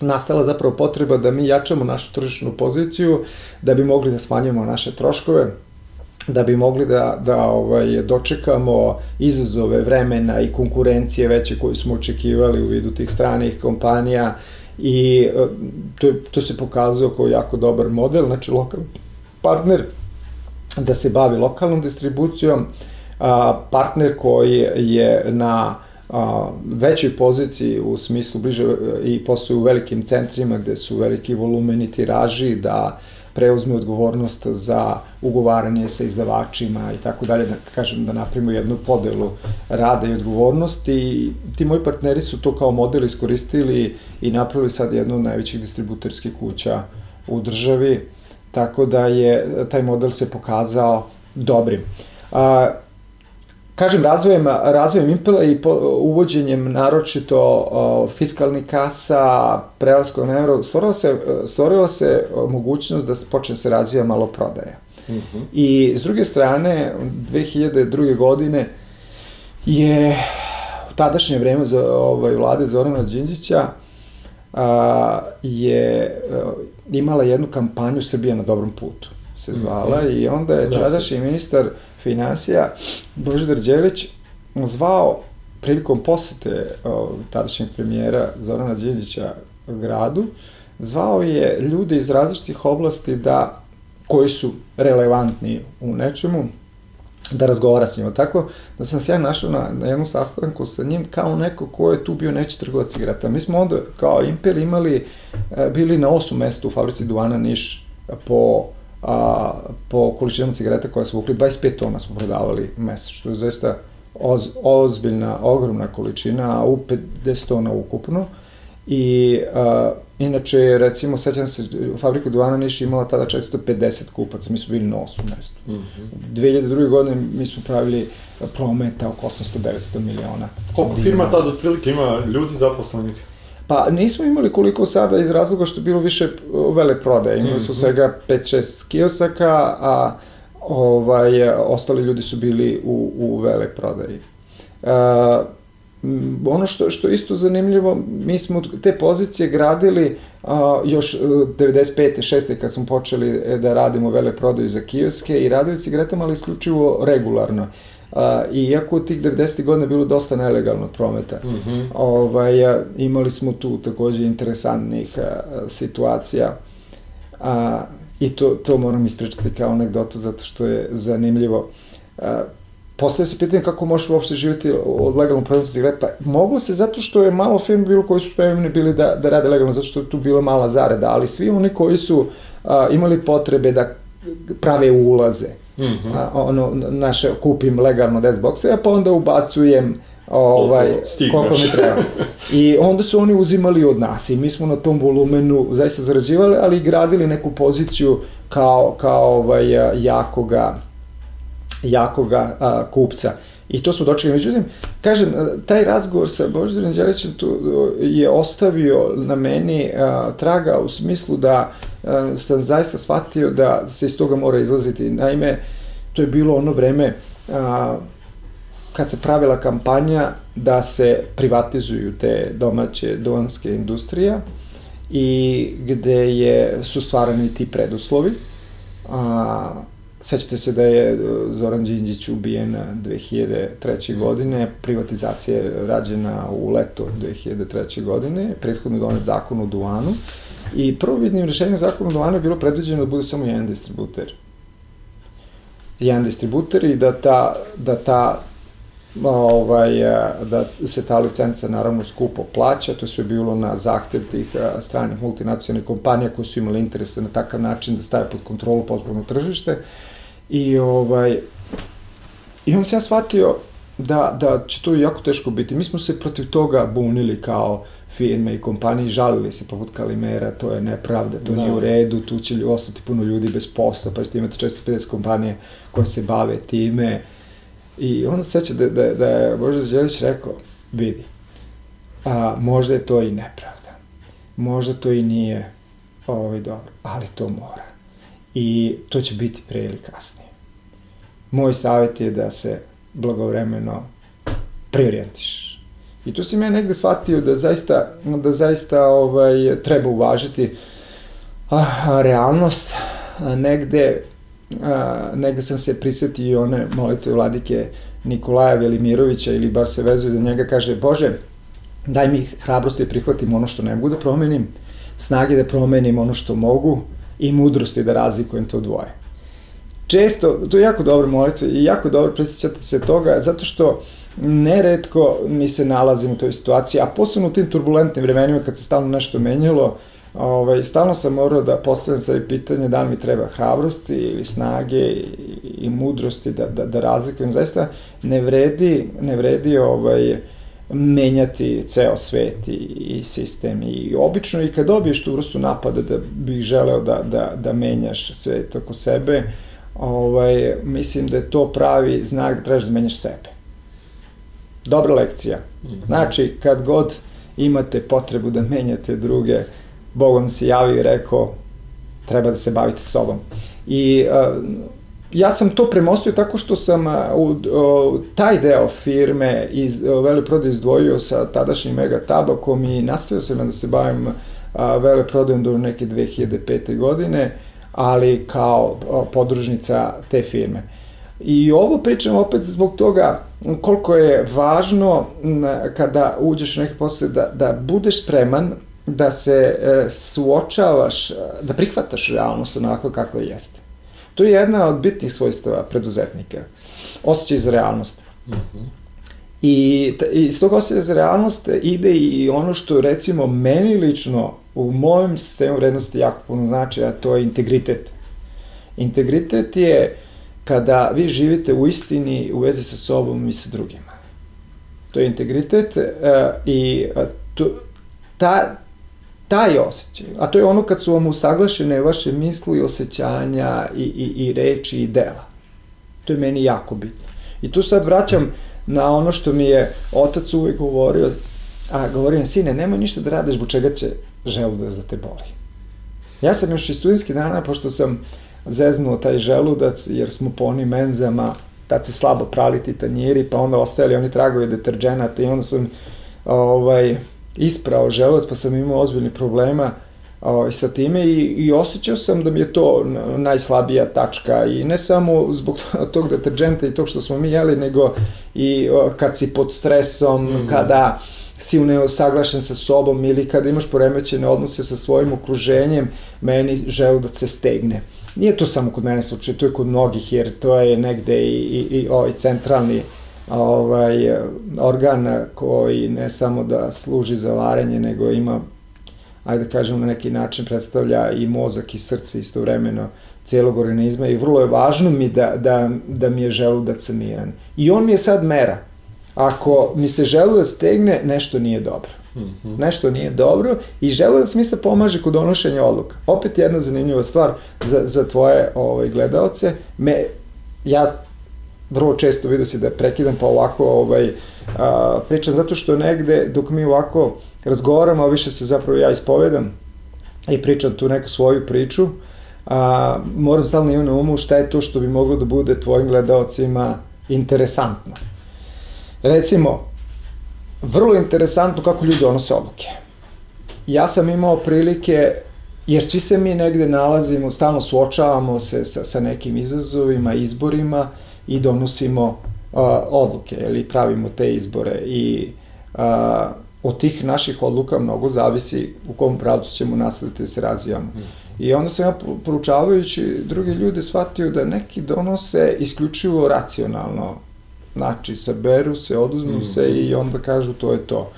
nastala zapravo potreba da mi jačamo našu tržišnu poziciju, da bi mogli da smanjujemo naše troškove, da bi mogli da, da ovaj, dočekamo izazove vremena i konkurencije veće koju smo očekivali u vidu tih stranih kompanija i e, to, to se pokazao kao jako dobar model, znači lokalni partner da se bavi lokalnom distribucijom, a, partner koji je na a, većoj poziciji u smislu bliže e, i posluje u velikim centrima gde su veliki volumeni tiraži, da preuzme odgovornost za ugovaranje sa izdavačima i tako dalje, da kažem da napravimo jednu podelu rada i odgovornosti i ti moji partneri su to kao model iskoristili i napravili sad jednu od najvećih distributerskih kuća u državi, tako da je taj model se pokazao dobrim. A, kažem, razvojem, razvojem Impela i po, uvođenjem naročito o, fiskalnih kasa, prelaskom na euro, stvorila se, stvorila se mogućnost da počne se razvija malo prodaja. Mm -hmm. I s druge strane, 2002. godine je u tadašnje vreme za ovaj, vlade Zorana Đinđića a, je a, imala jednu kampanju Srbija na dobrom putu se zvala mm -hmm. i onda je tadašnji ministar financija Božidar Đelić zvao prilikom posete tadašnjeg premijera Zorana Đinđića gradu, zvao je ljude iz različitih oblasti da koji su relevantni u nečemu, da razgovara s njima. Tako da sam se ja našao na, na jednom sastanku sa njim kao neko ko je tu bio neći trgovac cigareta. Mi smo onda kao Impel imali, e, bili na osmom mestu u fabrici Duvana Niš po a, po količinu cigareta koja smo vukli, 25 tona smo prodavali mesečno, što je zaista oz, ozbiljna, ogromna količina, a u 50 tona ukupno. I a, inače, recimo, sećam se, fabrika Duvana Niš imala tada 450 kupaca, mi smo bili na osmom mestu. Mm -hmm. 2002. godine mi smo pravili prometa oko 800-900 miliona. Koliko firma tada otprilike ima ljudi zaposlenih? Pa nismo imali koliko sada iz razloga što je bilo više vele prodaje. Imali su mhm. svega 5-6 kiosaka, a ovaj, ostali ljudi su bili u, u vele prodaji. Uh, ono što, što je isto zanimljivo, mi smo te pozicije gradili uh, još 95. 6. kad smo počeli e, da radimo vele prodaju za kioske i radili cigaretama, ali isključivo regularno. A, iako u tih 90. godina bilo dosta nelegalnog prometa. Mm -hmm. ovaj, a, imali smo tu takođe interesantnih a, situacija. A, I to, to moram ispričati kao anegdotu zato što je zanimljivo. A, Postavlja se pitanje kako možeš uopšte živjeti od legalnog prometu cigareta. Moglo se zato što je malo firme bilo koji su spremni bili da, da rade legalno, zato što je tu bila mala zarada, ali svi oni koji su a, imali potrebe da prave ulaze, Mm -hmm. a, ono, naše, kupim legalno desboxe, a pa onda ubacujem ovaj, koliko, koliko mi treba. <laughs> I onda su oni uzimali od nas i mi smo na tom volumenu zaista zarađivali, ali i gradili neku poziciju kao, kao ovaj, jakoga, jakoga a, kupca. I to smo dočekali. Međutim, kažem, taj razgovor sa Božidarom Đelićem tu je ostavio na meni a, traga u smislu da sam zaista shvatio da se iz toga mora izlaziti. Naime, to je bilo ono vreme a, kad se pravila kampanja da se privatizuju te domaće duvanske industrije i gde je, su stvarani ti preduslovi. A, Sećate se da je e, Zoran Đinđić ubijen 2003. godine, privatizacija je rađena u leto 2003. godine, prethodno je donet zakon o Duanu i vidnim rešenjem zakona o Duanu je bilo predviđeno da bude samo jedan distributer. Jedan distributer i da ta, da ta ovaj, e, da se ta licenca naravno skupo plaća, to je sve bilo na zahtev tih e, stranih multinacionalnih kompanija koji su imali interese na takav način da stave pod kontrolu potpuno tržište i ovaj i on se ja shvatio da, da će to jako teško biti. Mi smo se protiv toga bunili kao firme i kompanije, žalili se poput Kalimera, to je nepravda, to da. nije u redu, tu će ostati puno ljudi bez posla, pa ste imate 450 kompanije koje se bave time, I onda se seća da, da, da je Božar Đelić rekao, vidi, a, možda je to i nepravda, možda to i nije ovaj, dobro, ali to mora. I to će biti pre ili kasnije. Moj savjet je da se blagovremeno preorijentiš. I tu sam ja negde shvatio da zaista, da zaista ovaj, treba uvažiti a, realnost, a, negde a, negde sam se prisetio i one molitve vladike Nikolaja Velimirovića ili bar se vezuje za njega, kaže Bože, daj mi hrabrosti da prihvatim ono što ne mogu da promenim, snage da promenim ono što mogu i mudrosti da razlikujem to dvoje. Često, to je jako dobro molitve i jako dobro prisjećate se toga, zato što neretko mi se nalazim u toj situaciji, a posebno u tim turbulentnim vremenima kad se stalno nešto menjalo, uh, Ovaj, stalno sam morao da postavljam sebi pitanje da li mi treba hrabrosti ili snage i, i mudrosti da, da, da razlikujem. Zaista ne vredi, ne vredi ovaj, menjati ceo svet i, i sistem i obično i kad dobiješ tu vrstu napada da bih želeo da, da, da menjaš svet oko sebe, ovaj, mislim da je to pravi znak da trebaš da menjaš sebe. Dobra lekcija. Mhm. Znači, kad god imate potrebu da menjate druge, Bog vam se javio i rekao treba da se bavite sobom. I uh, ja sam to premostio tako što sam uh, u, uh, taj deo firme iz uh, veleprodaj izdvojio sa tadašnjim Mega Tabakom i nastavio sam da se bavim uh, veleprodajom do neke 2005. godine, ali kao podružnica te firme. I ovo pričam opet zbog toga koliko je važno kada uđeš u neki posao da, da budeš spreman da se e, suočavaš, da prihvataš realnost onako kako jeste. To je jedna od bitnih svojstava preduzetnika. Osjećaj za realnost. Mm -hmm. I, I iz tog osjećaja za realnost ide i ono što recimo meni lično u mojem sistemu vrednosti jako puno znači, a to je integritet. Integritet je kada vi živite u istini u vezi sa sobom i sa drugima. To je integritet uh, i uh, to, ta, taj osjećaj, a to je ono kad su vam usaglašene vaše misli, osjećanja i, i, i reči i dela. To je meni jako bitno. I tu sad vraćam na ono što mi je otac uvek govorio, a govorio sine, nemoj ništa da radiš, bo čega će želudac da te boli. Ja sam još iz studijskih dana, pošto sam zeznuo taj želudac, jer smo po onim menzama, tad se slabo prali ti tanjiri, pa onda ostajali oni tragovi deterđenata i onda sam ovaj, isprao želudac, pa sam imao ozbiljni problema ovaj, sa time i, i osjećao sam da mi je to najslabija tačka i ne samo zbog <laughs> tog deterđenta i tog što smo mi jeli, nego i kad si pod stresom, mm -hmm. kada si u neosaglašen sa sobom ili kada imaš poremećene odnose sa svojim okruženjem, meni želudac se stegne. Nije to samo kod mene slučaj, to je kod mnogih, jer to je negde i, i, i ovaj centralni ovaj, organ koji ne samo da služi za varenje, nego ima, ajde da kažem, na neki način predstavlja i mozak i srce istovremeno celog organizma i vrlo je važno mi da, da, da mi je želudac miran. I on mi je sad mera. Ako mi se želudac stegne, nešto nije dobro. Mm -hmm. Nešto nije dobro i želudac mi se pomaže kod donošenja odluka. Opet jedna zanimljiva stvar za, za tvoje ovaj, gledaoce. Me, ja vrlo često vidio se da prekidam pa ovako ovaj, a, pričam zato što negde dok mi ovako razgovaramo, a više se zapravo ja ispovedam i pričam tu neku svoju priču, a, moram stalno imati na umu šta je to što bi moglo da bude tvojim gledaocima interesantno. Recimo, vrlo interesantno kako ljudi donose odluke. Ja sam imao prilike, jer svi se mi negde nalazimo, stalno suočavamo se sa, sa nekim izazovima, izborima, i donosimo uh, odluke ili pravimo te izbore i uh, od tih naših odluka mnogo zavisi u kom pravcu ćemo nastaviti da se razvijamo. Mm. I onda sam ja poručavajući druge ljude shvatio da neki donose isključivo racionalno. Znači, saberu se, oduzmu mm. se i onda kažu to je to.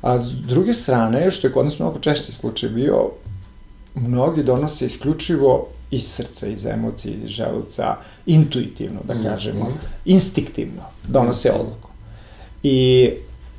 A s druge strane, što je kod nas mnogo češće slučaj bio, mnogi donose isključivo iz srca, iz emocije, iz želuca, intuitivno, da mhm. kažemo, mm -hmm. instinktivno donose odluku. I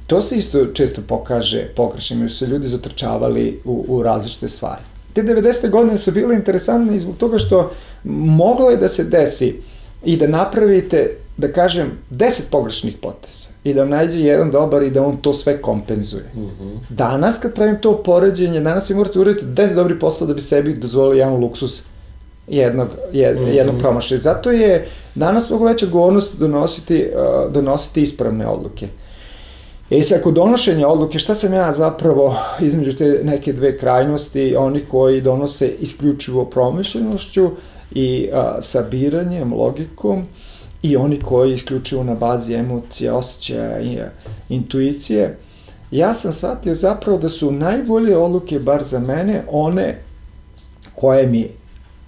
to se isto često pokaže pogrešno, jer su se ljudi zatrčavali u, u različite stvari. Te 90. godine su bile interesantne i zbog toga što moglo je da se desi i da napravite, da kažem, 10 pogrešnih poteza i da vam nađe jedan dobar i da on to sve kompenzuje. Mm -hmm. Danas kad pravim to poređenje, danas vi morate uraditi 10 dobrih posla da bi sebi dozvolili jedan luksus jednog, jed, mm -hmm. jednog promašaja. Zato je danas mnogo veća odgovornost donositi, uh, donositi ispravne odluke. E sad, kod donošenja odluke, šta sam ja zapravo između te neke dve krajnosti, oni koji donose isključivo promišljenošću i uh, sabiranjem, logikom, i oni koji isključivo na bazi emocija, osjećaja i uh, intuicije, ja sam shvatio zapravo da su najbolje odluke, bar za mene, one koje mi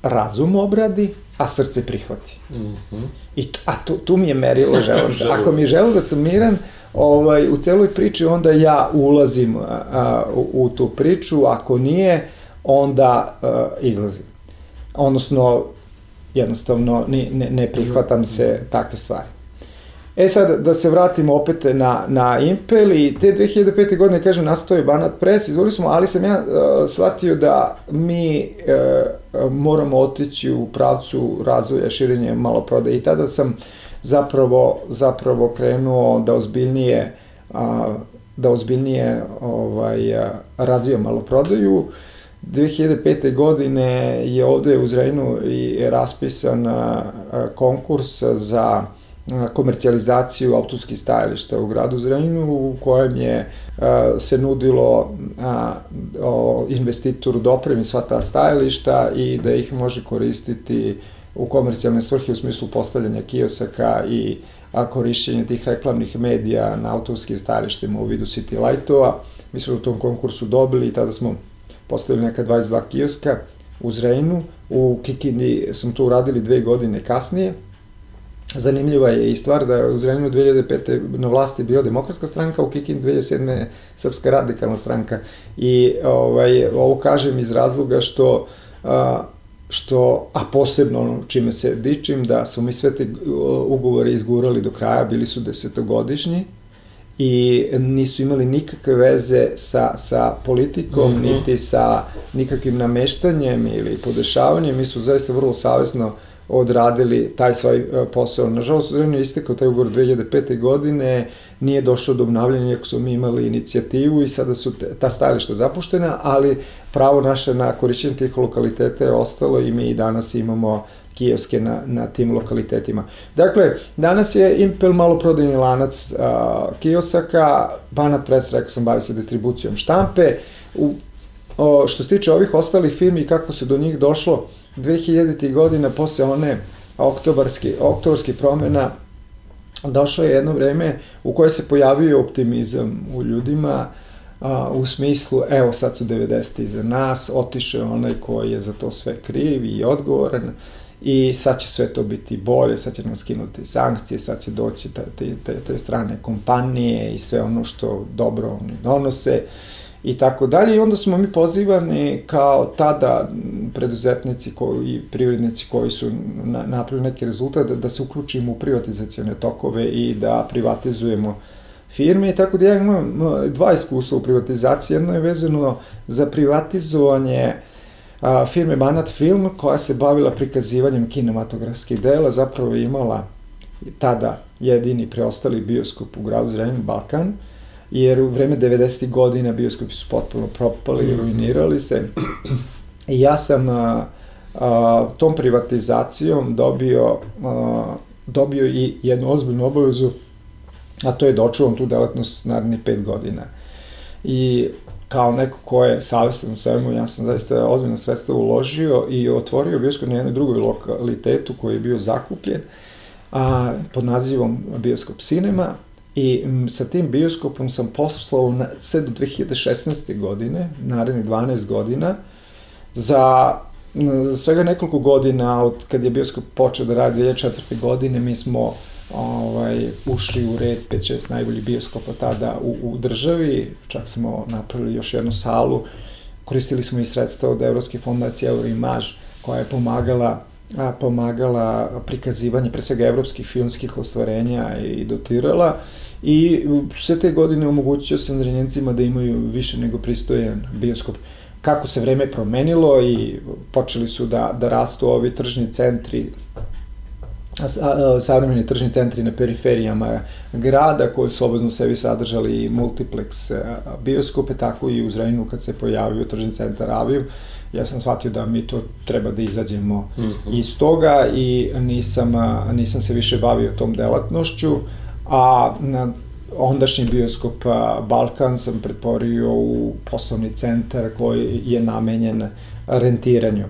razum obradi, a srce prihvati. Mm -hmm. I, a tu, tu mi je merilo <laughs> želudac. Ako mi je želudac miran, ovaj, u celoj priči, onda ja ulazim a, u, u tu priču, ako nije, onda a, izlazim. Odnosno, jednostavno ne, ne, ne prihvatam se takve stvari. E sad, da se vratimo opet na, na Impel i te 2005. godine, kažem, nastao je Banat Press, izvolili smo, ali sam ja uh, shvatio da mi uh, moramo otići u pravcu razvoja, širenja maloprodaje i tada sam zapravo, zapravo krenuo da ozbiljnije uh, da ozbiljnije ovaj, razvijam maloprodaju. 2005. godine je ovde u Zrejnu i raspisan konkurs za komercijalizaciju autorskih stajališta u gradu Zrenjinu u kojem je se nudilo investitoru da opremi sva ta stajališta i da ih može koristiti u komercijalne svrhe u smislu postavljanja kiosaka i a korišćenje tih reklamnih medija na autorskim stajalištima u vidu city lightova. Mi smo u tom konkursu dobili i tada smo postavili neka 22 kioska u Zrejnu, u Kikindi smo to uradili dve godine kasnije, Zanimljiva je i stvar da u Zrenjaninu 2005. na vlasti bio demokratska stranka, u Kikin 2007. Srpska radikalna stranka. I ovaj, ovo kažem iz razloga što a, što, a posebno ono čime se dičim, da su mi sve te ugovore izgurali do kraja, bili su desetogodišnji i nisu imali nikakve veze sa, sa politikom, mm -hmm. niti sa nikakvim nameštanjem ili podešavanjem. Mi smo zaista vrlo savjesno uh, odradili taj svoj e, posao. Nažalost, u je istekao taj ugovor 2005. godine, nije došlo do obnavljanja, iako smo mi imali inicijativu i sada su ta stajališta zapuštena, ali pravo naše na korišćenje tih lokaliteta je ostalo i mi i danas imamo kioske na, na tim lokalitetima. Dakle, danas je Impel malo prodajni lanac a, kiosaka, Banat Press, rekao sam, bavi se distribucijom štampe, u, o, što se tiče ovih ostalih firmi i kako se do njih došlo, 2000. godina, posle one oktobarski, oktobarski promena, došlo je jedno vreme u koje se pojavio optimizam u ljudima, a, u smislu, evo sad su 90. iza nas, otišao onaj koji je za to sve kriv i odgovoran i sad će sve to biti bolje, sad će nam skinuti sankcije, sad će doći te, te, te strane kompanije i sve ono što dobro oni donose. Uh, i tako dalje. I onda smo mi pozivani kao tada preduzetnici koji, privrednici koji su na, napravili neki rezultat da, da se uključimo u privatizacione tokove i da privatizujemo firme i tako da ja imam dva iskustva u privatizaciji. Jedno je vezano za privatizovanje a, firme Banat Film koja se bavila prikazivanjem kinematografskih dela, zapravo je imala tada jedini preostali bioskop u gradu Zrenjanin Balkan, jer u vreme 90. godina bioskopi su potpuno propali i mhm. ruinirali se. I ja sam a, a, tom privatizacijom dobio, a, dobio i jednu ozbiljnu obavezu, a to je dočuvam tu delatnost naredni pet godina. I kao neko ko je savjesan u svemu, ja sam zaista ozbiljno sredstva uložio i otvorio bioskop na jednoj drugoj lokalitetu koji je bio zakupljen a, pod nazivom Bioskop Cinema I m, sa tim bioskopom sam poslao na, sve do 2016. godine, narednih 12 godina, za, za svega nekoliko godina od kad je bioskop počeo da radi 2004. godine, mi smo ovaj, ušli u red 5-6 najboljih bioskopa tada u, u državi, čak smo napravili još jednu salu, koristili smo i sredstva od Evropske fondacije Euroimage, koja je pomagala a, pomagala prikazivanje pre svega evropskih filmskih ostvarenja i dotirala i sve te godine omogućio sam zrenjencima da imaju više nego pristojen bioskop. Kako se vreme promenilo i počeli su da, da rastu ovi tržni centri savremeni tržni centri na periferijama grada koji su obazno sebi sadržali multiplex bioskope, tako i u Zrenjinu kad se pojavio tržni centar Aviju ja sam shvatio da mi to treba da izađemo mm -hmm. iz toga i nisam, nisam se više bavio tom delatnošću, a na ondašnji bioskop Balkan sam pretvorio u poslovni centar koji je namenjen rentiranju.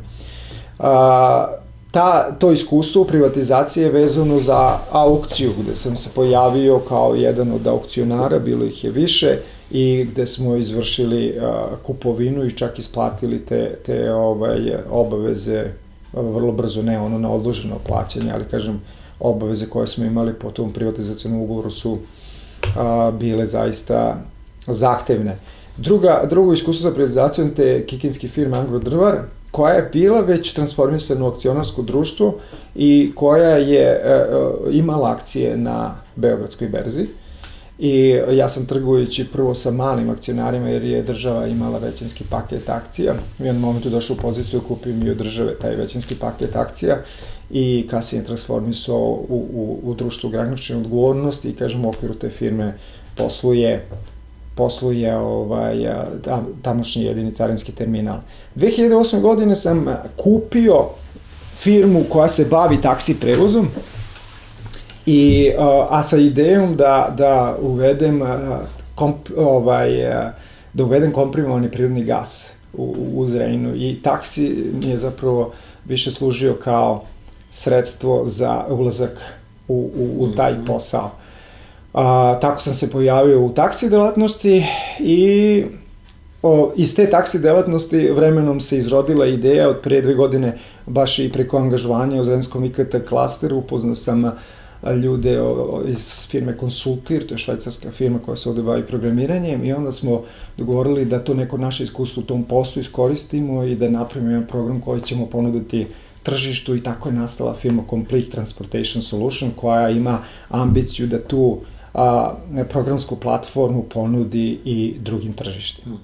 A, ta, to iskustvo privatizacije je vezano za aukciju, gde sam se pojavio kao jedan od aukcionara, bilo ih je više, i gde smo izvršili a, kupovinu i čak isplatili te, te ovaj, obaveze vrlo brzo, ne ono na odloženo plaćanje, ali kažem, obaveze koje smo imali po tom privatizacijnom ugovoru su a, bile zaista zahtevne. Druga, drugo iskustvo za privatizaciju te kikinske firme Anglo Drvar, koja je bila već transformisana u akcionarsko društvo i koja je e, e, imala akcije na Beogradskoj berzi. I ja sam trgujući prvo sa malim akcionarima jer je država imala većinski paket akcija. U jednom momentu došao u poziciju kupim i od države taj većinski paket akcija i kasnije transformisao u, u, u društvo ograničene odgovornosti i kažem u okviru te firme posluje posluje ovaj, tam, tamošnji jedini carinski terminal. 2008. godine sam kupio firmu koja se bavi taksi prevozom, I, a sa idejom da, da uvedem komp, ovaj, da uvedem komprimovani prirodni gas u, u Zrejnu i taksi mi je zapravo više služio kao sredstvo za ulazak u, u, u taj mhm. posao. A, tako sam se pojavio u taksi delatnosti i o, iz te taksi delatnosti vremenom se izrodila ideja od pre dve godine baš i preko angažovanja u Zrenskom IKT klasteru upoznao sam ljude iz firme Consultir, to je švajcarska firma koja se ovde bavi programiranjem i onda smo dogovorili da to neko naše iskustvo u tom poslu iskoristimo i da napravimo jedan program koji ćemo ponuditi tržištu i tako je nastala firma Complete Transportation Solution koja ima ambiciju da tu a, programsku platformu ponudi i drugim tržištima.